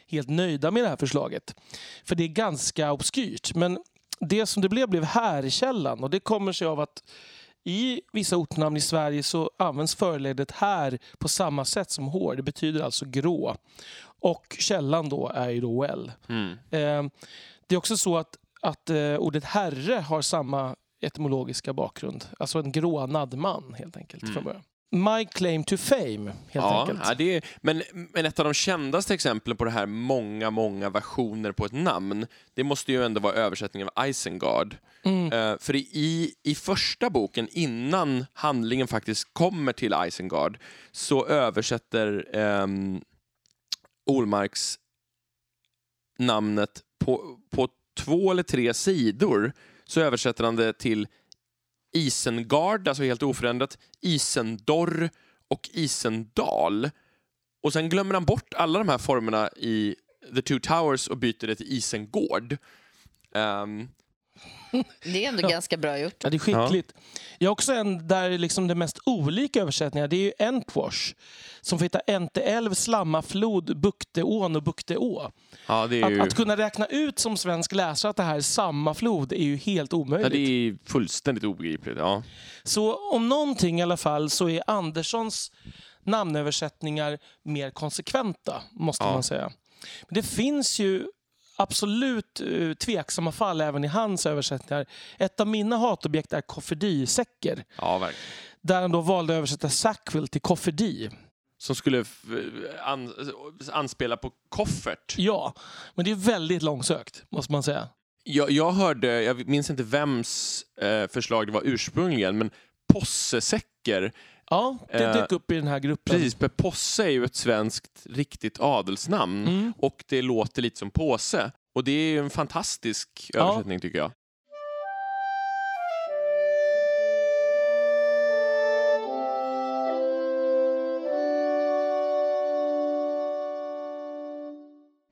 [SPEAKER 3] helt nöjda med det här förslaget. För det är ganska obskyrt. Men det som det blev blev härkällan och det kommer sig av att i vissa ortnamn i Sverige så används förledet här på samma sätt som hår. Det betyder alltså grå. Och källan då är ju då well.
[SPEAKER 1] Mm.
[SPEAKER 3] Eh, det är också så att, att eh, ordet herre har samma etymologiska bakgrund. Alltså en grånad man helt enkelt
[SPEAKER 1] Mm.
[SPEAKER 3] från början. My claim to fame helt
[SPEAKER 1] Ja,
[SPEAKER 3] enkelt.
[SPEAKER 1] ja, det är, men, men ett av de kändaste exemplen på det här många, många versioner på ett namn, det måste ju ändå vara översättningen av Isengard.
[SPEAKER 3] Mm.
[SPEAKER 1] Eh, för i, i första boken, innan handlingen faktiskt kommer till Isengard, så översätter um, Olmarks namnet på två eller tre sidor så översätter han det till Isengard, alltså helt oförändrat, Isendorr och Isendal. Och sen glömmer han bort alla de här formerna i The Two Towers och byter det till Isengård. Um,
[SPEAKER 2] det är ändå ganska bra gjort.
[SPEAKER 3] Ja, det är skickligt. Jag har också en där liksom det mest olika översättningar. Det är ju Entwash som får heta Enteälv, Slamma, Flod, Bukteån och Bukteå.
[SPEAKER 1] ja, det är ju
[SPEAKER 3] Att, att kunna räkna ut som svensk läsare att det här är samma flod är ju helt
[SPEAKER 1] ja,
[SPEAKER 3] omöjligt.
[SPEAKER 1] det är fullständigt obegripligt. Ja.
[SPEAKER 3] Så om någonting i alla fall så är Anderssons namnöversättningar mer konsekventa, måste
[SPEAKER 1] Ja.
[SPEAKER 3] man säga. Men det finns ju absolut uh, tveksamma fall även i hans översättningar. Ett av mina hatobjekt är koffedisäcker.
[SPEAKER 1] ja, verkligen.
[SPEAKER 3] Där han då valde att översätta Sackville till koffedi.
[SPEAKER 1] Som skulle f- an, anspela på koffert.
[SPEAKER 3] Ja, men det är väldigt långsökt, måste man säga.
[SPEAKER 1] Jag, jag hörde, jag minns inte vems eh, förslag det var ursprungligen, men possesäcker.
[SPEAKER 3] Ja, det
[SPEAKER 1] Eh,
[SPEAKER 3] dök upp i den här gruppen.
[SPEAKER 1] Precis, för posse är ju ett svenskt riktigt adelsnamn
[SPEAKER 3] Mm.
[SPEAKER 1] och det låter lite som påse. Och det är ju en fantastisk
[SPEAKER 3] Ja.
[SPEAKER 1] översättning tycker jag.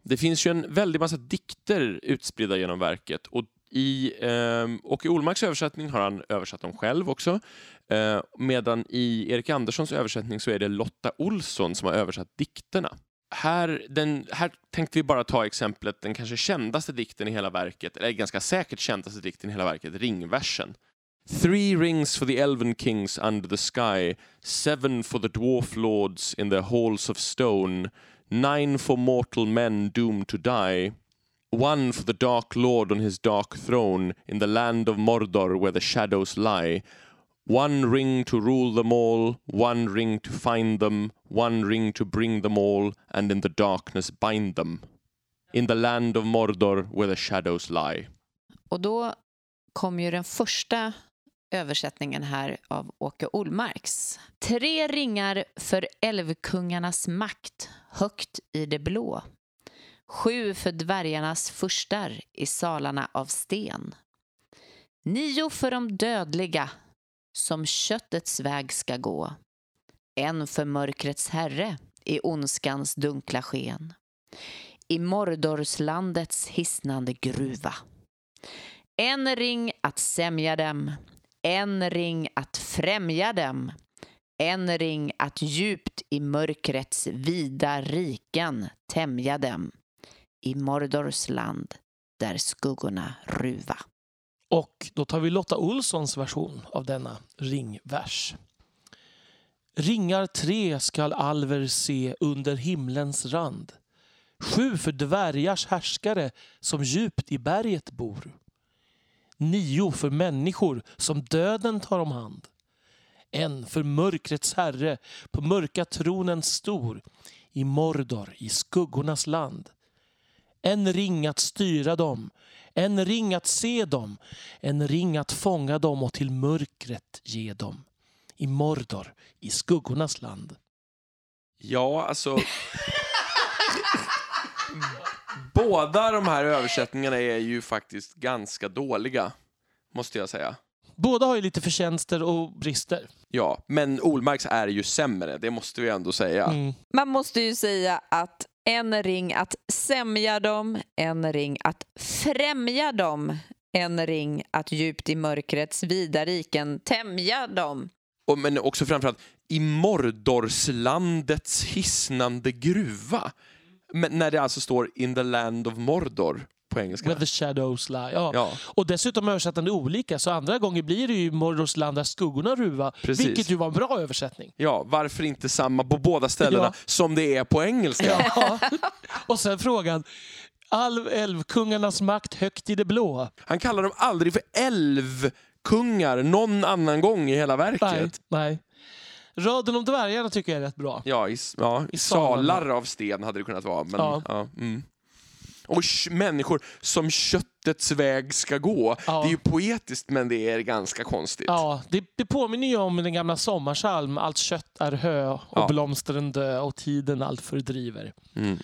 [SPEAKER 1] Det finns ju en väldig massa dikter utspridda genom verket och i, eh, och i Olmarks översättning har han översatt dem själv också. Eh, medan i Erik Anderssons översättning så är det Lotta Olsson som har översatt dikterna. Här, den, här tänkte vi bara ta exemplet, den kanske kändaste dikten i hela verket, eller ganska säkert kändaste dikten i hela verket, ringversen. Three rings for the elven kings under the sky, seven for the dwarf lords in their halls of stone, nine for mortal men doomed to die, one for the dark lord on his dark throne in the land of Mordor where the shadows lie, One ring to rule them all, one ring to find them, one ring to bring them all, and in the darkness bind them. In the land of Mordor where the shadows lie.
[SPEAKER 2] Och då kom ju den första översättningen här av Åke Olmarks. Tre ringar för älvkungarnas makt högt i det blå. Sju för dvärgarnas furstar i salarna av sten. Nio för de dödliga som köttets väg ska gå. En för mörkrets herre i ondskans dunkla sken. I Mordorslandets hisnande gruva. En ring att sämja dem, en ring att främja dem, en ring att djupt i mörkrets vida riken tämja dem, i Mordors land där skuggorna ruva.
[SPEAKER 3] Och då tar vi Lotta Olssons version av denna ringvers. Ringar tre skall alver se under himlens rand. Sju för dvärgars härskare som djupt i berget bor. Nio för människor som döden tar om hand. En för mörkrets herre på mörka tronen stor i Mordor, i skuggornas land. En ring att styra dem, en ring att se dem, en ring att fånga dem och till mörkret ge dem. I Mordor, i skuggornas land.
[SPEAKER 1] Ja, alltså... Båda de här översättningarna är ju faktiskt ganska dåliga, måste jag säga.
[SPEAKER 3] Båda har ju lite förtjänster och brister.
[SPEAKER 1] Ja, men Olmarks är ju sämre, det måste vi ändå säga.
[SPEAKER 3] Mm.
[SPEAKER 2] Man måste ju säga att en ring att sämja dem, en ring att främja dem, en ring att djupt i mörkrets vida riken tämja dem.
[SPEAKER 1] Och, men också framförallt i Mordorslandets hisnande gruva. Men när det alltså står in the land of Mordor på engelska.
[SPEAKER 3] Where the shadows lie. Ja.
[SPEAKER 1] Ja,
[SPEAKER 3] Och dessutom översättande olika, så andra gånger blir det ju Mordors land där skuggorna ruva.
[SPEAKER 1] Precis.
[SPEAKER 3] Vilket ju var en bra översättning.
[SPEAKER 1] ja, varför inte samma på båda ställena
[SPEAKER 3] Ja.
[SPEAKER 1] som det är på engelska?
[SPEAKER 3] Ja. Och sen frågan, all älvkungarnas makt högt i det blå.
[SPEAKER 1] Han kallar dem aldrig för älvkungar någon annan gång i hela verket.
[SPEAKER 3] Nej, nej. Raden om dvärgarna tycker jag är rätt bra.
[SPEAKER 1] Ja, i, ja,
[SPEAKER 3] I
[SPEAKER 1] salar av sten hade det kunnat vara. Men,
[SPEAKER 3] Ja.
[SPEAKER 1] ja. mm. Och människor som köttets väg ska gå.
[SPEAKER 3] Ja.
[SPEAKER 1] Det är ju poetiskt men det är ganska konstigt.
[SPEAKER 3] Ja, det, det påminner ju om den gamla sommarsalm Allt kött är hö och
[SPEAKER 1] Ja.
[SPEAKER 3] blomstren dö och tiden allt fördriver.
[SPEAKER 1] Mm.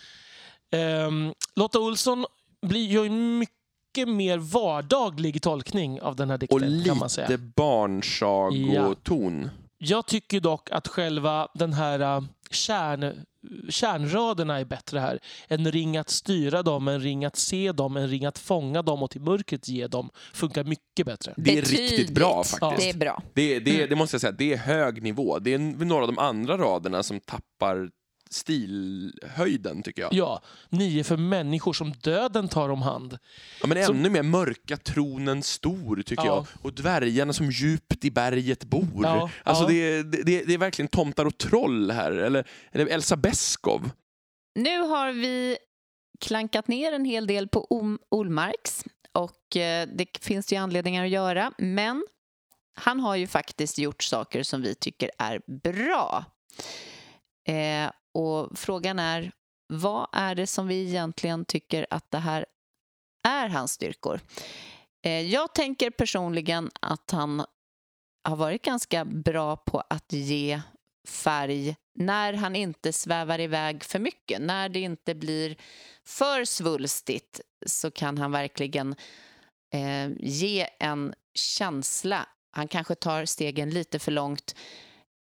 [SPEAKER 3] Ehm, Lotta Olsson blir, gör ju mycket mer vardaglig tolkning av den här
[SPEAKER 1] Och
[SPEAKER 3] dikten kan man säga.
[SPEAKER 1] lite barnsagoton.
[SPEAKER 3] Jag tycker dock att själva den här äh, kärn, kärnraderna är bättre här. En ring att styra dem, en ring att se dem, en ring att fånga dem och till mörkret ge dem. Funkar mycket bättre.
[SPEAKER 1] Det är riktigt bra faktiskt.
[SPEAKER 2] Det är bra.
[SPEAKER 1] Det, det,
[SPEAKER 3] Mm.
[SPEAKER 1] det måste jag säga, det är hög nivå. Det är några av de andra raderna som tappar stilhöjden tycker jag.
[SPEAKER 3] Ja, nio för människor som döden tar om hand.
[SPEAKER 1] Ja, men
[SPEAKER 3] Så-
[SPEAKER 1] ännu mer mörka tronen stor tycker
[SPEAKER 3] Ja.
[SPEAKER 1] jag. Och dvärgarna som djupt i berget bor.
[SPEAKER 3] Ja,
[SPEAKER 1] Alltså
[SPEAKER 3] ja.
[SPEAKER 1] Det, är- det, det är verkligen tomtar och troll här. Eller, eller Elsa Beskow.
[SPEAKER 2] Nu har vi klankat ner en hel del på Om- Olmarks och eh, det finns ju anledningar att göra, men han har ju faktiskt gjort saker som vi tycker är bra. Eh, och frågan är, vad är det som vi egentligen tycker att det här är hans styrkor? Eh, jag tänker personligen att han har varit ganska bra på att ge färg när han inte svävar iväg för mycket. När det inte blir för svulstigt så kan han verkligen eh, ge en känsla. Han kanske tar stegen lite för långt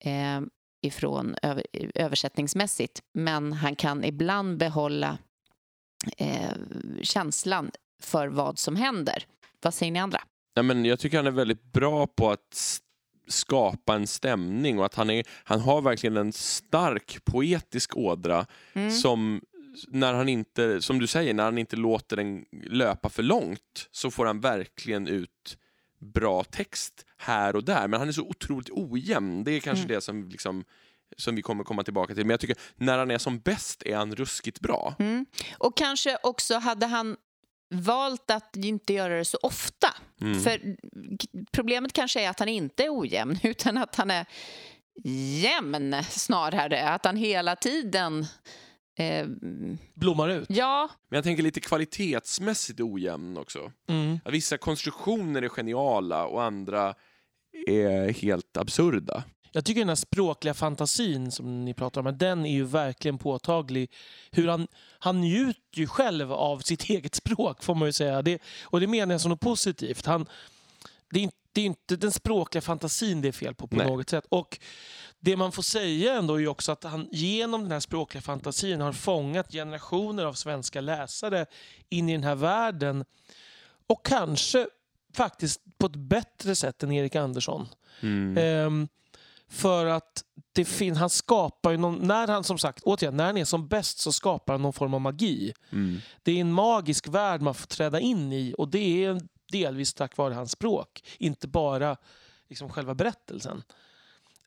[SPEAKER 2] eh, ifrån över, översättningsmässigt men han kan ibland behålla eh, känslan för vad som händer. Vad säger ni andra?
[SPEAKER 1] Ja, men jag tycker han är väldigt bra på att skapa en stämning och att han, är, han har verkligen en stark poetisk ådra
[SPEAKER 2] Mm.
[SPEAKER 1] som när han inte, som du säger, när han inte låter den löpa för långt så får han verkligen ut bra text här och där. Men han är så otroligt ojämn. Det är kanske
[SPEAKER 2] Mm.
[SPEAKER 1] det som, liksom, som vi kommer komma tillbaka till. Men jag tycker när han är som bäst är han ruskigt bra.
[SPEAKER 2] Mm. Och kanske också hade han valt att inte göra det så ofta.
[SPEAKER 1] Mm.
[SPEAKER 2] För problemet kanske är att han inte är ojämn utan att han är jämn snarare. Att han hela tiden... Eh,
[SPEAKER 3] Blommar ut.
[SPEAKER 2] ja,
[SPEAKER 1] Men jag tänker lite kvalitetsmässigt ojämn också.
[SPEAKER 3] Mm.
[SPEAKER 1] Att vissa konstruktioner är geniala och andra är helt absurda.
[SPEAKER 3] Jag tycker den här språkliga fantasin som ni pratar om, den är ju verkligen påtaglig. Hur han, han njuter ju själv av sitt eget språk, får man ju säga. Det, och det menar jag som något positivt. Han, det, är, inte- det är inte den språkliga fantasin det är fel på på
[SPEAKER 1] Nej.
[SPEAKER 3] något sätt. Och det man får säga ändå är också att han genom den här språkliga fantasin har fångat generationer av svenska läsare in i den här världen. Och kanske faktiskt på ett bättre sätt än Erik Andersson.
[SPEAKER 1] Mm.
[SPEAKER 3] Ehm, för att det fin- han skapar ju någon, när han som sagt, återigen, när han är som bäst så skapar han någon form av magi.
[SPEAKER 1] Mm.
[SPEAKER 3] Det är en magisk värld man får träda in i och det är delvis tack vare hans språk, inte bara liksom själva berättelsen.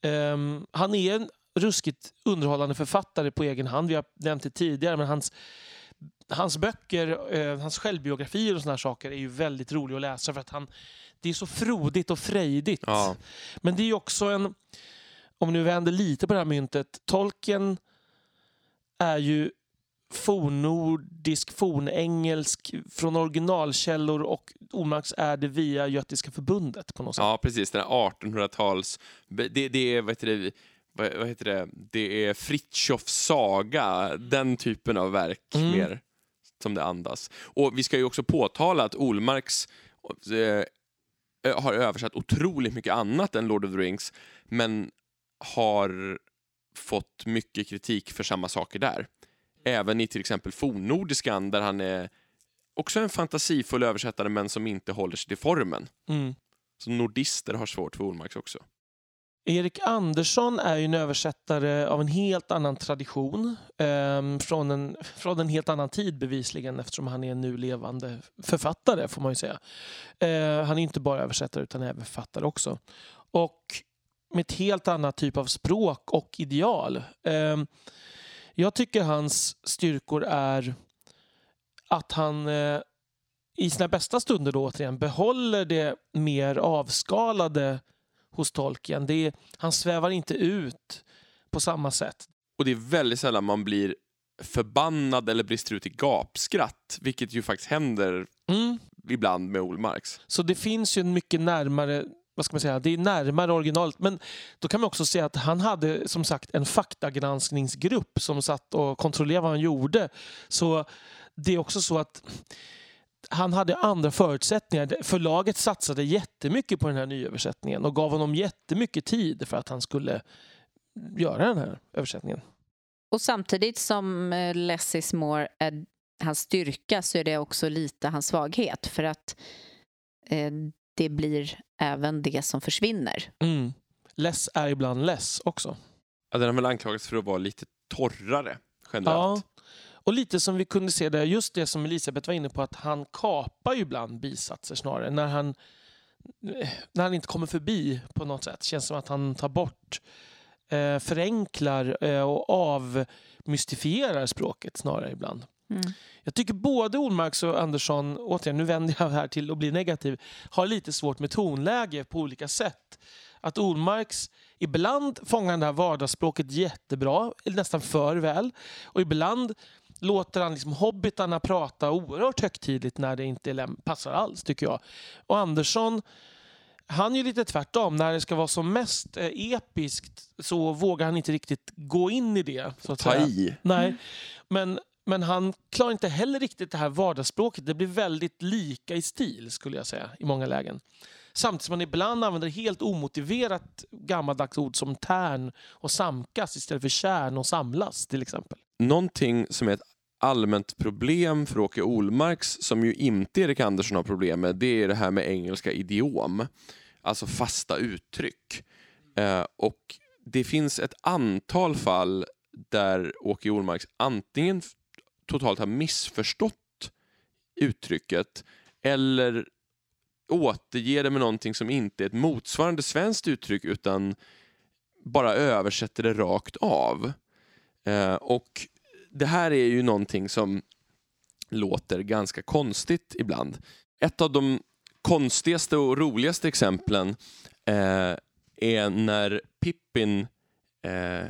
[SPEAKER 3] Ehm, han är en ruskigt underhållande författare på egen hand, vi har nämnt det tidigare, men hans, hans böcker, eh, hans självbiografier och såna här saker är ju väldigt roliga att läsa för att han, det är så frodigt och frejdigt.
[SPEAKER 1] Ja.
[SPEAKER 3] Men det är också en, om nu vänder lite på det här myntet, Tolkien är ju fornnordisk, fornengelsk från originalkällor och Omarks är det via Göttiska förbundet på något sätt.
[SPEAKER 1] ja, precis. Den här 1800-tals... Det, det är, vad heter det, vad heter det? Det är Fritjofs saga, den typen av verk
[SPEAKER 3] Mm.
[SPEAKER 1] mer som det andas. Och vi ska ju också påtala att Olmarks eh, har översatt otroligt mycket annat än Lord of the Rings, men har fått mycket kritik för samma saker där. Även i till exempel fornnordiskan där han är också en fantasifull översättare men som inte håller sig till formen.
[SPEAKER 3] Mm.
[SPEAKER 1] Så nordister har svårt för Olmarks också.
[SPEAKER 3] Erik Andersson är ju en översättare av en helt annan tradition. ehm, från, en, från en helt annan tid bevisligen eftersom han är en nu levande författare får man ju säga. Eh, han är inte bara översättare utan även författare också. Och med ett helt annat typ av språk och ideal. Ehm, jag tycker hans styrkor är att han eh, i sina bästa stunder då återigen behåller det mer avskalade hos Tolkien. Det är, han svävar inte ut på samma sätt.
[SPEAKER 1] Och det är väldigt sällan man blir förbannad eller brister ut i gapskratt, vilket ju faktiskt händer
[SPEAKER 3] Mm.
[SPEAKER 1] ibland med Olmarks.
[SPEAKER 3] Så det finns ju en mycket närmare vad ska man säga, det är närmare originalet. Men då kan man också säga att han hade som sagt en faktagranskningsgrupp som satt och kontrollerade vad han gjorde. Så det är också så att han hade andra förutsättningar. Förlaget satsade jättemycket på den här nyöversättningen och gav honom jättemycket tid för att han skulle göra den här översättningen.
[SPEAKER 2] och samtidigt som eh, less is more är hans styrka så är det också lite hans svaghet för att eh, det blir även det som försvinner.
[SPEAKER 3] Mm. Less är ibland less också.
[SPEAKER 1] Ja, den har väl anklagats för att vara lite torrare generellt.
[SPEAKER 3] Ja. Och lite som vi kunde se där, just det som Elisabeth var inne på, att han kapar ju ibland bisatser snarare. När han, när han inte kommer förbi på något sätt. Känns som att han tar bort, eh, förenklar eh, och avmystifierar språket snarare ibland.
[SPEAKER 2] Mm.
[SPEAKER 3] Jag tycker både Olmarks och Andersson, återigen nu vänder jag här till att bli negativ, har lite svårt med tonläge på olika sätt. Att Olmarks ibland fångar det här vardagsspråket jättebra, nästan för väl. Och ibland låter han liksom hobbitarna prata oerhört högtidligt när det inte passar alls, tycker jag. Och Andersson, han är ju lite tvärtom. När det ska vara som mest eh, episkt så vågar han inte riktigt gå in i det. Så att
[SPEAKER 1] Ta
[SPEAKER 3] säga.
[SPEAKER 1] i.
[SPEAKER 3] Nej, men, men han klarar inte heller riktigt det här vardagsspråket. Det blir väldigt lika i stil skulle jag säga i många lägen. Samtidigt som man ibland använder helt omotiverat gammaldags ord som tärn och samkas istället för kärn och samlas till exempel.
[SPEAKER 1] Någonting som är ett allmänt problem för Åke Olmarks, som ju inte Erik Andersson har problem med, det är det här med engelska idiom. Alltså fasta uttryck. Eh, och det finns ett antal fall där Åke Olmarks antingen totalt har missförstått uttrycket eller återger det med någonting som inte är ett motsvarande svenskt uttryck utan bara översätter det rakt av. Eh, och det här är ju någonting som låter ganska konstigt ibland. Ett av de konstigaste och roligaste exemplen eh, är när Pippin eh,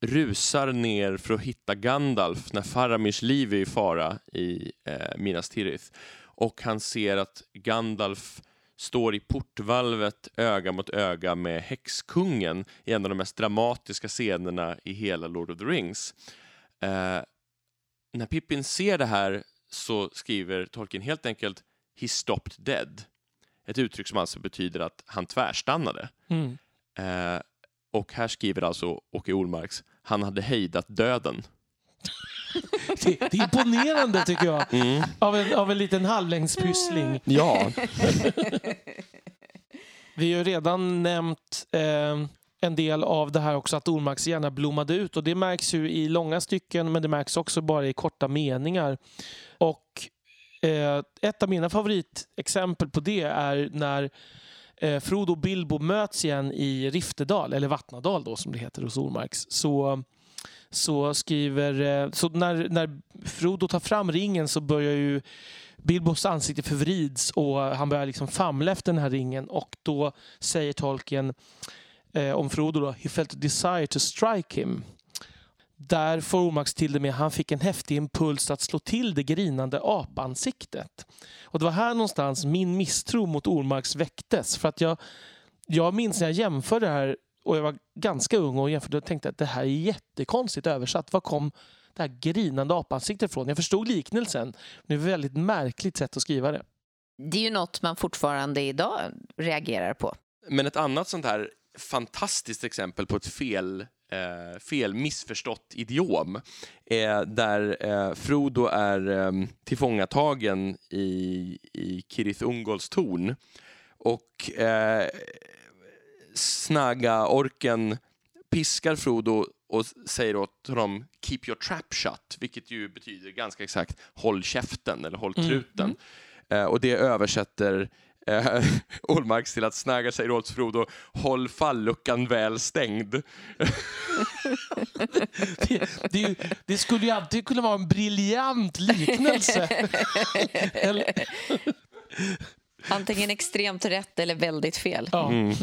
[SPEAKER 1] rusar ner för att hitta Gandalf när Faramirs liv är i fara i eh, Minas Tirith. Och han ser att Gandalf står i portvalvet öga mot öga med häxkungen i en av de mest dramatiska scenerna i hela Lord of the Rings. Eh, när Pippin ser det här så skriver Tolkien helt enkelt “He stopped dead”. Ett uttryck som alltså betyder att han tvärstannade.
[SPEAKER 3] Mm.
[SPEAKER 1] Eh, och här skriver alltså Åke Olmarks “Han hade hejdat döden”.
[SPEAKER 3] Det, det är imponerande tycker jag.
[SPEAKER 1] Mm.
[SPEAKER 3] Av en, av en liten halvlängdspyssling.
[SPEAKER 1] Ja,
[SPEAKER 3] Vi har ju redan nämnt eh, en del av det här också att Ormarks hjärna blommade ut och det märks ju i långa stycken men det märks också bara i korta meningar. Och eh, ett av mina favoritexempel på det är när eh, Frodo och Bilbo möts igen i Riftedal, eller Vattnadal då som det heter hos Ormarks. Så, så skriver... Eh, så när, när Frodo tar fram ringen så börjar ju Bilbos ansikte förvrids och han börjar liksom famla efter den här ringen och då säger tolken eh, om Frodo då, he felt a desire to strike him. Där får Ormax till det med han fick en häftig impuls att slå till det grinande apansiktet. Och det var här någonstans min misstro mot Ormax väcktes. För att jag, jag minns när jag jämförde det här och jag var ganska ung och jämförde och tänkte att det här är jättekonstigt översatt. Var kom det här grinande apansiktet ifrån? Jag förstod liknelsen, men det är ett väldigt märkligt sätt att skriva det.
[SPEAKER 2] Det är ju något man fortfarande idag reagerar på.
[SPEAKER 1] men ett annat sånt här fantastiskt exempel på ett fel, eh, fel missförstått idiom är där eh, Frodo är eh, tillfångatagen i, i Kirith Ungolls torn och eh, Snaga-orken piskar Frodo och säger åt honom “keep your trap shut”, vilket ju betyder ganska exakt “håll käften” eller “håll
[SPEAKER 3] Mm.
[SPEAKER 1] truten”. Eh, och det översätter eh, Olmarks till att Snaga säger åt Frodo “håll falluckan väl stängd”.
[SPEAKER 3] Det, det, det skulle ju alltid kunna vara en briljant liknelse.
[SPEAKER 2] Antingen extremt rätt eller väldigt fel.
[SPEAKER 3] ja.
[SPEAKER 1] Mm.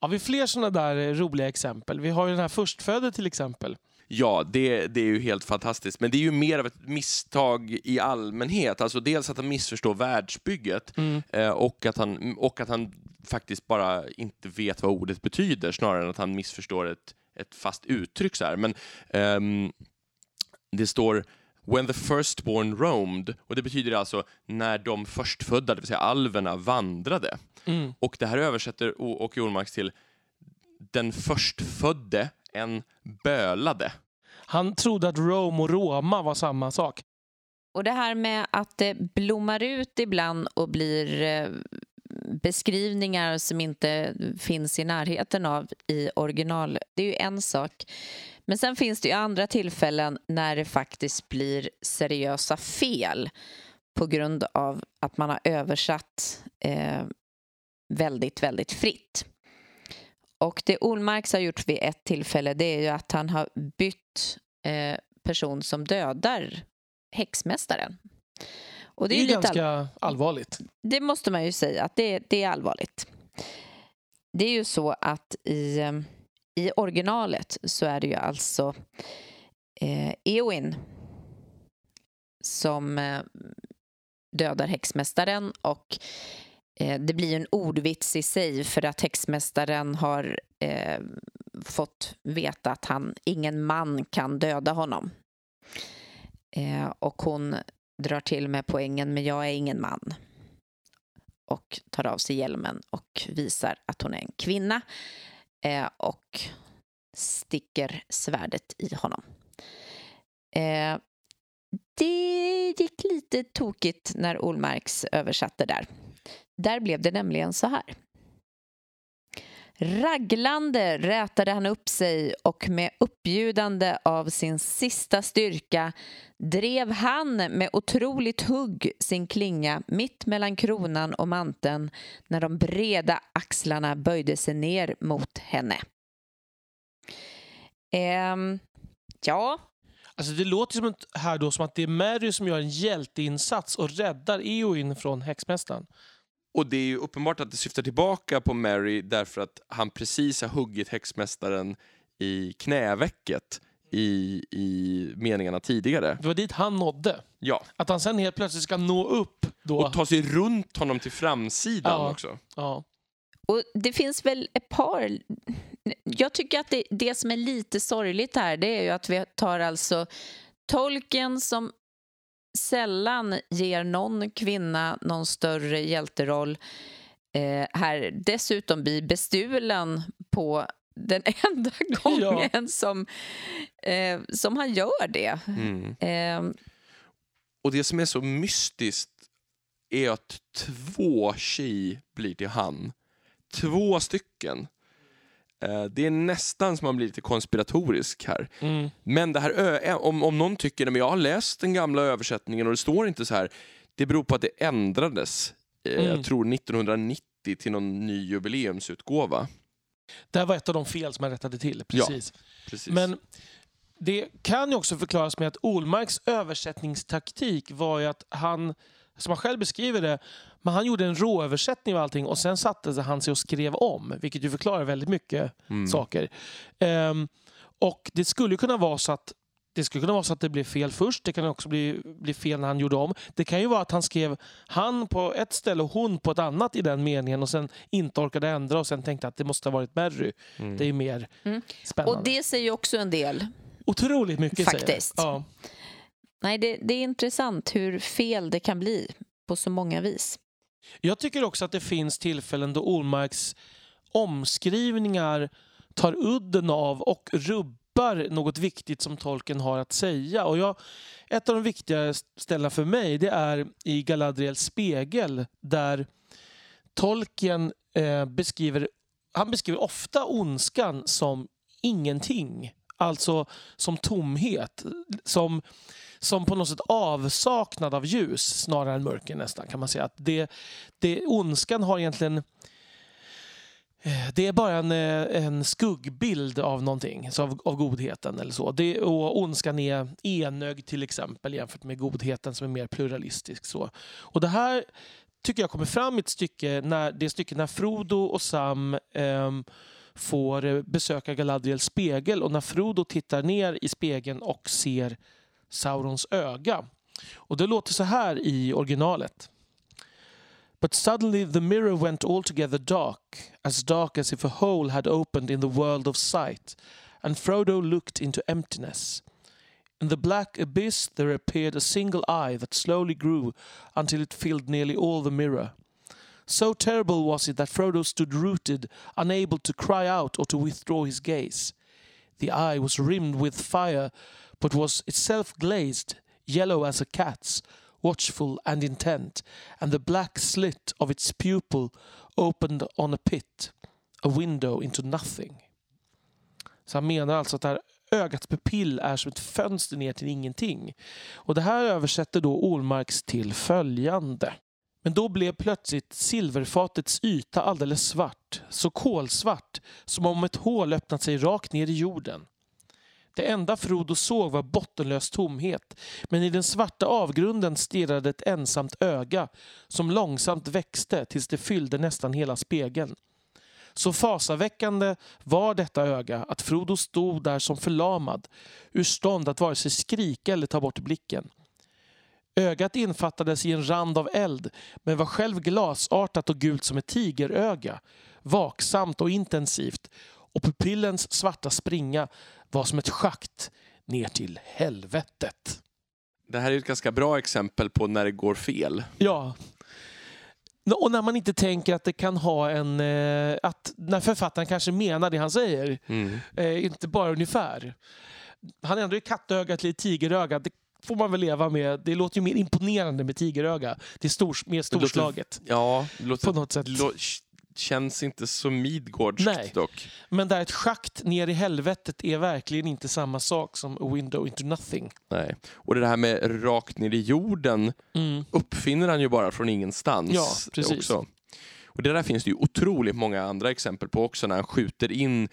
[SPEAKER 3] Har vi fler sådana där roliga exempel? Vi har ju den här förstfödde till exempel.
[SPEAKER 1] Ja, det, det är ju helt fantastiskt. Men det är ju mer av ett misstag i allmänhet. Alltså dels att han missförstår världsbygget eh, och, att han, och att han faktiskt bara inte vet vad ordet betyder snarare än att han missförstår ett, ett fast uttryck. Så här. Men ehm, det står When the firstborn roamed, och det betyder alltså när de förstfödda, det vill säga alverna, vandrade.
[SPEAKER 3] Mm.
[SPEAKER 1] Och det här översätter Åke Ormarks till den förstfödde, en bölade.
[SPEAKER 3] Han trodde att Rome och Roma var samma sak.
[SPEAKER 2] Och det här med att det blommar ut ibland och blir eh, beskrivningar som inte finns i närheten av i original, det är ju en sak. Men sen finns det ju andra tillfällen när det faktiskt blir seriösa fel på grund av att man har översatt eh, väldigt, väldigt fritt. Och det Olmarks har gjort vid ett tillfälle det är ju att han har bytt eh, person som dödar häxmästaren. Och
[SPEAKER 3] Det
[SPEAKER 2] det,
[SPEAKER 3] är
[SPEAKER 2] är
[SPEAKER 3] ju
[SPEAKER 2] ju lite all-
[SPEAKER 3] ganska allvarligt.
[SPEAKER 2] det måste man ju säga att det, det är allvarligt. Det är ju så att i, eh, i originalet så är det ju alltså eh, Eowyn som eh, dödar häxmästaren och Eh, det blir ju en ordvits i sig för att häxmästaren har eh, fått veta att han, ingen man kan döda honom. Eh, och hon drar till med poängen men jag är ingen man och tar av sig hjälmen och visar att hon är en kvinna eh, och sticker svärdet i honom. Eh, det gick lite tokigt när Olmarks översatte där. Där blev det nämligen så här. Raglande rätade han upp sig och med uppbjudande av sin sista styrka drev han med otroligt hugg sin klinga mitt mellan kronan och manteln när de breda axlarna böjde sig ner mot henne. Ehm, ja,
[SPEAKER 3] Alltså det låter som här då som att det är Mary som gör en hjälteinsats och räddar Eoin från häxmästaren.
[SPEAKER 1] Och det är ju uppenbart att det syftar tillbaka på Mary därför att han precis har huggit häxmästaren i knävecket i, i meningarna tidigare.
[SPEAKER 3] Det var dit han nådde.
[SPEAKER 1] Ja,
[SPEAKER 3] Att han sen helt plötsligt ska nå upp då.
[SPEAKER 1] och ta sig runt honom till framsidan
[SPEAKER 3] Ja.
[SPEAKER 1] också.
[SPEAKER 3] Ja.
[SPEAKER 2] Och det finns väl ett par... Jag tycker att det, det som är lite sorgligt här det är ju att vi tar alltså Tolkien som sällan ger någon kvinna någon större hjälteroll eh, här dessutom blir bestulen på den enda gången som, eh, som han gör det.
[SPEAKER 1] Mm.
[SPEAKER 2] Eh,
[SPEAKER 1] Och det som är så mystiskt är att två tji blir till han. Två stycken. Eh, Det är nästan som man blir lite konspiratorisk här.
[SPEAKER 3] Mm.
[SPEAKER 1] Men det här, ö- om, om någon tycker att jag har läst den gamla översättningen och det står inte så här. Det beror på att det ändrades, eh,
[SPEAKER 3] Mm.
[SPEAKER 1] jag tror 1990 till någon ny jubileumsutgåva.
[SPEAKER 3] Det här var ett av de fel som han rättade till. Precis.
[SPEAKER 1] Precis.
[SPEAKER 3] Men det kan ju också förklaras med att Olmarks översättningstaktik var ju att han, som han själv beskriver det, men han gjorde en råöversättning av allting och sen satte han sig och skrev om, vilket ju förklarar väldigt mycket
[SPEAKER 1] Mm.
[SPEAKER 3] saker. Ehm, och det skulle kunna vara så att det skulle kunna vara så att det blev fel först. Det kan också bli, bli fel när han gjorde om. Det kan ju vara att han skrev han på ett ställe och hon på ett annat i den meningen och sen inte orkade ändra och sen tänkte att det måste ha varit Mary.
[SPEAKER 1] Mm.
[SPEAKER 3] Det är ju mer
[SPEAKER 2] Mm.
[SPEAKER 3] spännande.
[SPEAKER 2] och det säger ju också en del.
[SPEAKER 3] Otroligt mycket säger
[SPEAKER 2] Faktiskt.
[SPEAKER 3] det. Ja.
[SPEAKER 2] Nej, det, det är intressant hur fel det kan bli på så många vis.
[SPEAKER 3] Jag tycker också att det finns tillfällen då Olmarks omskrivningar tar udden av och rubbar något viktigt som tolken har att säga. Och jag, ett av de viktigare ställena för mig det är i Galadriels spegel där tolken eh, beskriver, han beskriver ofta ondskan som ingenting. Alltså som tomhet. Som, som på något sätt avsaknad av ljus snarare än mörker nästan kan man säga. Att det, det, ondskan har egentligen eh, det är bara en, eh, en skuggbild av någonting, så av, av godheten. eller så. Det, och Ondskan är enögd till exempel jämfört med godheten som är mer pluralistisk. Så. Och Det här tycker jag kommer fram i ett stycke när, det stycke när Frodo och Sam ehm, eh, får besöka Galadriels spegel och när Frodo tittar ner i spegeln och ser Saurons öga. Och Det låter så här i originalet. But suddenly the mirror went altogether dark, as dark as if a hole had opened in the world of sight, and Frodo looked into emptiness. In the black abyss there appeared a single eye that slowly grew until it filled nearly all the mirror. So terrible was it that Frodo stood rooted, unable to cry out or to withdraw his gaze. The eye was rimmed with fire, but was itself glazed, yellow as a cat's, watchful and intent, and the black slit of its pupil opened on a pit, a window into nothing. Så han menar alltså att det här ögats pupill är som ett fönster ner till ingenting. Och det här översätter då Olmarks till följande. Men då blev plötsligt silverfatets yta alldeles svart, så kolsvart som om ett hål öppnat sig rakt ner i jorden. Det enda Frodo såg var bottenlös tomhet, men i den svarta avgrunden stirrade ett ensamt öga som långsamt växte tills det fyllde nästan hela spegeln. Så fasaväckande var detta öga att Frodo stod där som förlamad, ur stånd att vare sig skrika eller ta bort blicken. Ögat infattades i en rand av eld, men var själv glasartat och gult som ett tigeröga, vaksamt och intensivt, och pupillens svarta springa var som ett schakt ner till helvetet.
[SPEAKER 1] Det här är ett ganska bra exempel på när det går fel.
[SPEAKER 3] Ja. Och när man inte tänker att det kan ha en... eh, Att när författaren kanske menar det han säger,
[SPEAKER 1] Mm.
[SPEAKER 3] eh, inte bara ungefär. Han ändrar ju kattögat till tigeröga. Det får man väl leva med. Det låter ju mer imponerande med tigeröga. Det är stor, mer storslaget
[SPEAKER 1] Ja, det låter,
[SPEAKER 3] på något sätt.
[SPEAKER 1] lo, känns inte så Midgårdskt
[SPEAKER 3] Nej.
[SPEAKER 1] dock.
[SPEAKER 3] Men där ett schakt ner i helvetet är verkligen inte samma sak som a window into nothing.
[SPEAKER 1] Nej. Och det här med rakt ner i jorden
[SPEAKER 3] Mm.
[SPEAKER 1] uppfinner han ju bara från ingenstans.
[SPEAKER 3] Ja, precis.
[SPEAKER 1] Också. Och det där finns det ju otroligt många andra exempel på också när han skjuter in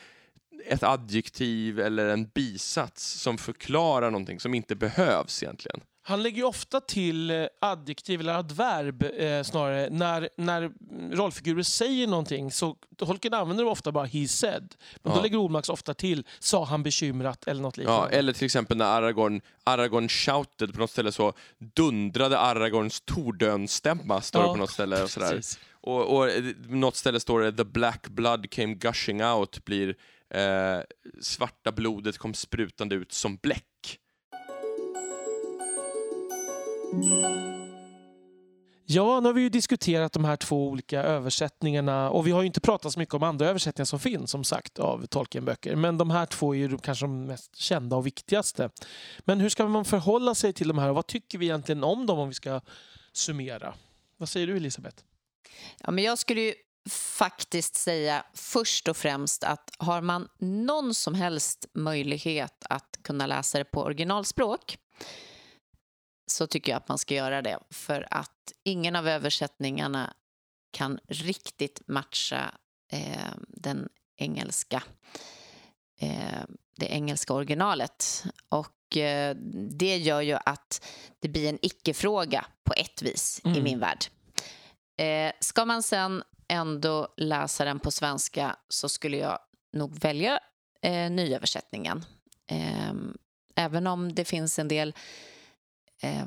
[SPEAKER 1] ett adjektiv eller en bisats som förklarar någonting som inte behövs egentligen.
[SPEAKER 3] Han lägger ju ofta till eh, adjektiv eller adverb eh, snarare. När, när rollfigurer säger någonting så Holken använder ofta bara he said. Men
[SPEAKER 1] Ja.
[SPEAKER 3] då lägger Olmax ofta till sa han bekymrat eller något
[SPEAKER 1] Ja,
[SPEAKER 3] liknande.
[SPEAKER 1] eller till exempel när Aragorn, Aragorn shouted på något ställe så dundrade Aragorns tordönstämma står det
[SPEAKER 3] Ja,
[SPEAKER 1] på något ställe. Och, sådär. Och, och eh, något ställe står det the black blood came gushing out blir eh, svarta blodet kom sprutande ut som bläck.
[SPEAKER 3] Ja, nu har vi ju diskuterat de här två olika översättningarna och vi har ju inte pratat så mycket om andra översättningar som finns som sagt av Tolkienböcker. Men de här två är ju kanske de mest kända och viktigaste. Men hur ska man förhålla sig till de här och vad tycker vi egentligen om dem om vi ska summera? Vad säger du Elisabeth?
[SPEAKER 2] Ja, men jag skulle ju faktiskt säga först och främst att har man någon som helst möjlighet att kunna läsa det på originalspråk så tycker jag att man ska göra det. För att ingen av översättningarna kan riktigt matcha eh, den engelska, eh, det engelska originalet. Och eh, det gör ju att det blir en icke-fråga på ett vis i
[SPEAKER 3] Mm.
[SPEAKER 2] min värld. Eh, ska man sen ändå läsa den på svenska så skulle jag nog välja eh, nyöversättningen. Eh, även om det finns en del eh,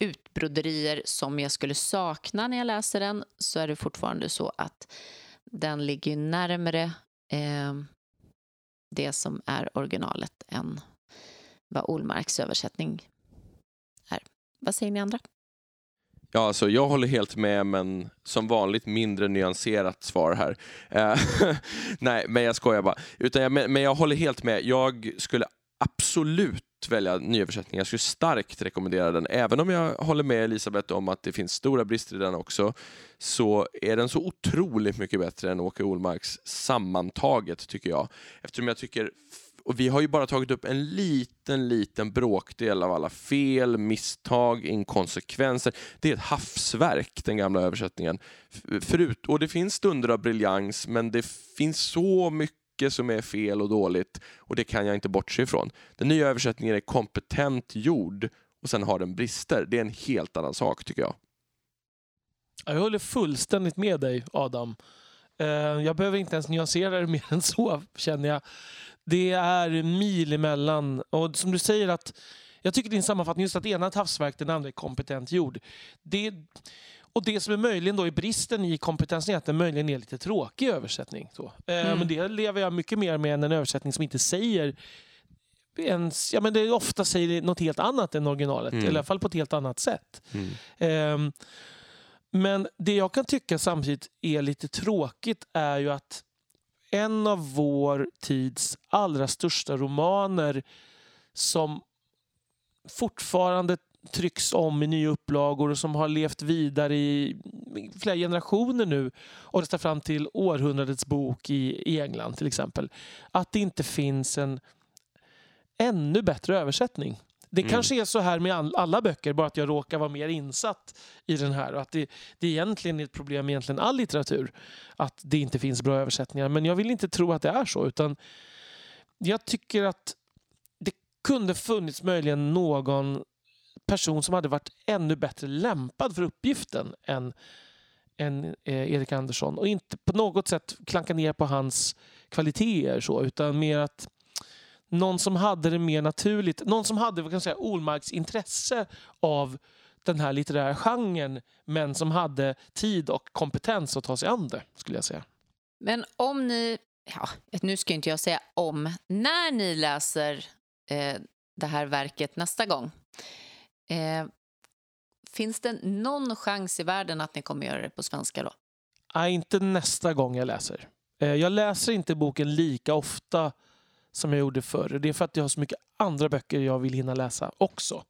[SPEAKER 2] utbroderier som jag skulle sakna när jag läser den så är det fortfarande så att den ligger närmre närmare eh, det som är originalet än vad Olmarks översättning är. Vad säger ni andra?
[SPEAKER 1] Ja, alltså, jag håller helt med, men som vanligt mindre nyanserat svar här. Eh, Nej, men jag skojar bara. Utan jag, men jag håller helt med. Jag skulle absolut välja nyöversättningen. Jag skulle starkt rekommendera den. Även om jag håller med Elisabeth om att det finns stora brister i den också, så är den så otroligt mycket bättre än Åke Olmarks sammantaget, tycker jag. Eftersom jag tycker och vi har ju bara tagit upp en liten, liten bråkdel av alla fel, misstag, inkonsekvenser. Det är ett havsverk, den gamla översättningen. Förut, och det finns stunder av briljans, men det finns så mycket som är fel och dåligt och det kan jag inte bortse ifrån. Den nya översättningen är kompetent gjord och sen har den brister. Det är en helt annan sak, tycker jag.
[SPEAKER 3] Jag håller fullständigt med dig Adam. Eh, jag behöver inte ens nyansera det mer än så känner jag. Det är mil emellan. Och som du säger att jag tycker din sammanfattning just att ena är ett havsverk, den andra är kompetent gjord. Det, och det som är möjligen då är bristen i kompetensen är att den möjligen är lite tråkig översättning. Så. Eh,
[SPEAKER 2] Mm.
[SPEAKER 3] Men det lever jag mycket mer med än en översättning som inte säger ens, ja, men det ofta säger något helt annat än originalet.
[SPEAKER 1] Mm.
[SPEAKER 3] I alla fall på ett helt annat sätt. Ehm, men det jag kan tycka samtidigt är lite tråkigt är ju att en av vår tids allra största romaner som fortfarande trycks om i nya upplagor och som har levt vidare i flera generationer nu och nästan fram till århundradets bok i, i England till exempel. Att det inte finns en ännu bättre översättning. Det
[SPEAKER 1] Mm.
[SPEAKER 3] kanske är så här med all, alla böcker, bara att jag råkar vara mer insatt i den här. Och att det, det egentligen är ett problem med egentligen all litteratur. Att det inte finns bra översättningar. Men jag vill inte tro att det är så. Utan jag tycker att det kunde funnits möjligen någon person som hade varit ännu bättre lämpad för uppgiften än, än eh, Erik Andersson. Och inte på något sätt klanka ner på hans kvaliteter så, utan mer att någon som hade det mer naturligt. Någon som hade vad kan jag säga, Olmarks intresse av den här litterära genren men som hade tid och kompetens att ta sig an det, skulle jag säga.
[SPEAKER 2] Men om ni, ja, nu ska inte jag säga om, när ni läser eh, det här verket nästa gång, eh, finns det någon chans i världen att ni kommer göra det på svenska då?
[SPEAKER 3] Nej, inte nästa gång jag läser. Eh, Jag läser inte boken lika ofta som jag gjorde förr. Det är för att jag har så mycket andra böcker jag vill hinna läsa också.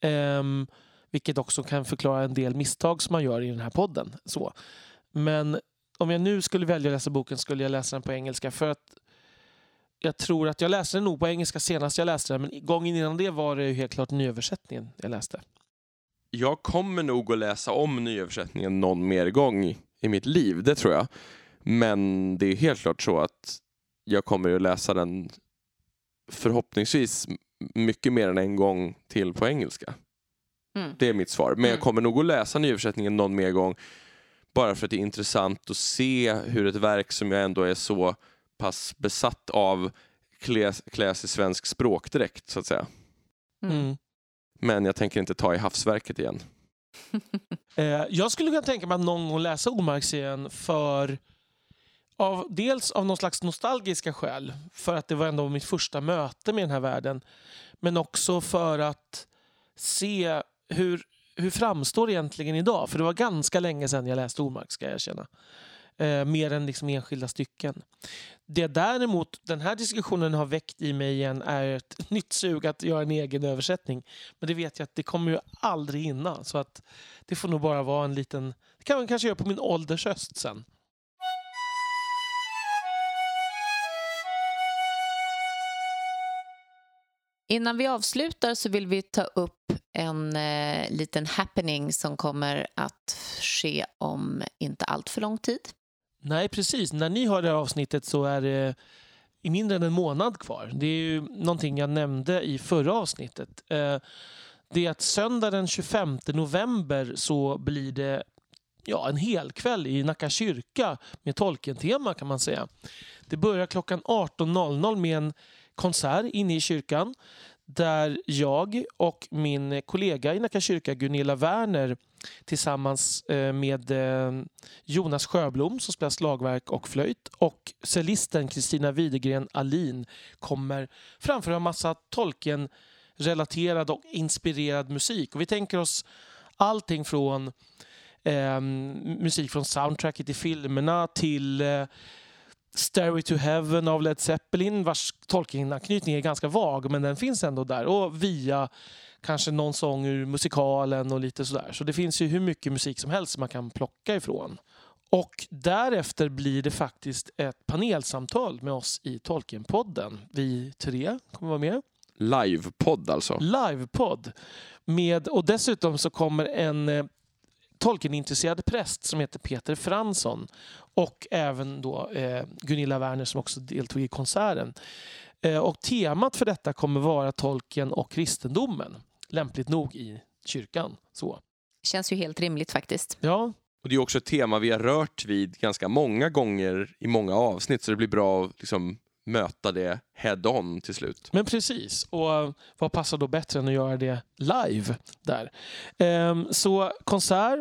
[SPEAKER 3] Ehm, vilket också kan förklara en del misstag som man gör i den här podden. Så. Men om jag nu skulle välja att läsa boken skulle jag läsa den på engelska för att jag tror att jag läste den nog på engelska senast jag läste den men gången innan det var det ju helt klart nyöversättningen jag läste.
[SPEAKER 1] Jag kommer nog att läsa om nyöversättningen någon mer gång i mitt liv, det tror jag. Men det är helt klart så att jag kommer att läsa den förhoppningsvis mycket mer än en gång till på engelska.
[SPEAKER 2] Mm.
[SPEAKER 1] Det är mitt svar. Men jag
[SPEAKER 2] Mm.
[SPEAKER 1] kommer nog att läsa nyöversättningen någon mer gång bara för att det är intressant att se hur ett verk som jag ändå är så pass besatt av kläs, kläs i svensk språkdräkt så att säga.
[SPEAKER 2] Mm.
[SPEAKER 3] Mm.
[SPEAKER 1] Men jag tänker inte ta i havsverket igen.
[SPEAKER 3] Eh, jag skulle kunna tänka mig att någon gång läsa Omarksserien för av, dels av någon slags nostalgiska skäl, för att det var ändå mitt första möte med den här världen. Men också för att se hur, hur framstår det egentligen idag? För det var ganska länge sedan jag läste Omark, ska jag erkänna. Eh, mer än liksom enskilda stycken. Det däremot den här diskussionen har väckt i mig igen är ett nytt sug att göra en egen översättning. Men det vet jag att det kommer ju aldrig hinna. Så att det får nog bara vara en liten... Det kan man kanske göra på min ålders höst sen.
[SPEAKER 2] Innan vi avslutar så vill vi ta upp en eh, liten happening som kommer att ske om inte allt för lång tid.
[SPEAKER 3] Nej, precis. När ni har det här avsnittet så är det i mindre än en månad kvar. Det är ju någonting jag nämnde i förra avsnittet. Eh, det är att söndag den 25 november så blir det ja, en hel kväll i Nacka kyrka med Tolkien-tema kan man säga. Det börjar klockan 18.00 med en konsert inne i kyrkan där jag och min kollega i Nacka kyrka, Gunilla Werner tillsammans eh, med eh, Jonas Sjöblom som spelar slagverk och flöjt och cellisten Kristina Widegren Alin kommer framföra en massa Tolkien-relaterad och inspirerad musik. Och vi tänker oss allting från eh, musik från soundtracket i filmerna till eh, Stairway to Heaven av Led Zeppelin vars Tolkien-anknytning är ganska vag men den finns ändå där. Och via kanske någon sång ur musikalen och lite sådär. Så det finns ju hur mycket musik som helst som man kan plocka ifrån. Och därefter blir det faktiskt ett panelsamtal med oss i Tolkienpodden. Vi tre kommer vara med.
[SPEAKER 1] Livepodd alltså.
[SPEAKER 3] Livepodd. Med, och dessutom så kommer en eh, Tolkien-intresserad präst som heter Peter Fransson och även då eh, Gunilla Werner som också deltog i konserten. Eh, och temat för detta kommer vara Tolkien och kristendomen. Lämpligt nog i kyrkan. Så.
[SPEAKER 2] Känns ju helt rimligt faktiskt.
[SPEAKER 3] Ja,
[SPEAKER 1] Och det är också ett tema vi har rört vid ganska många gånger i många avsnitt så det blir bra att liksom möta det head-on till slut.
[SPEAKER 3] men precis. Och eh, vad passar då bättre än att göra det live där? Ehm, så konsert,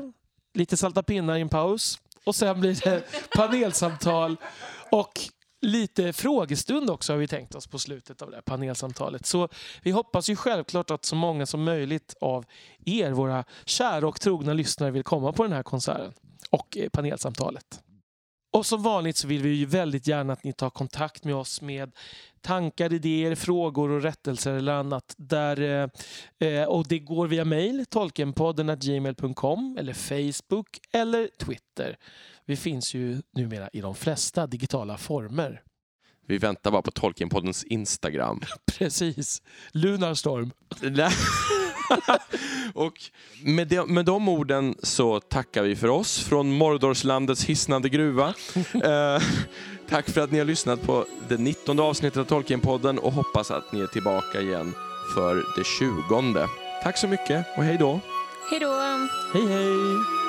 [SPEAKER 3] lite salta pinnar i en paus och sen blir det panelsamtal och lite frågestund också har vi tänkt oss på slutet av det här panelsamtalet. Så vi hoppas ju självklart att så många som möjligt av er, våra kära och trogna lyssnare, vill komma på den här konserten och eh, panelsamtalet. Och som vanligt så vill vi ju väldigt gärna att ni tar kontakt med oss med tankar, idéer, frågor och rättelser eller annat. Där, eh, och det går via mail, tolkenpodden gmail.com eller Facebook eller Twitter. Vi finns ju numera i de flesta digitala former.
[SPEAKER 1] Vi väntar bara på Tolkienpoddens Instagram.
[SPEAKER 3] Precis. Lunarstorm.
[SPEAKER 1] Och med de, med de orden så tackar vi för oss från Mordorslandets hisnande gruva. Eh, tack för att ni har lyssnat på det 19 avsnittet av Tolkienpodden och hoppas att ni är tillbaka igen för det 20. Tack så mycket och hej då!
[SPEAKER 2] Hej då!
[SPEAKER 3] Hej hej!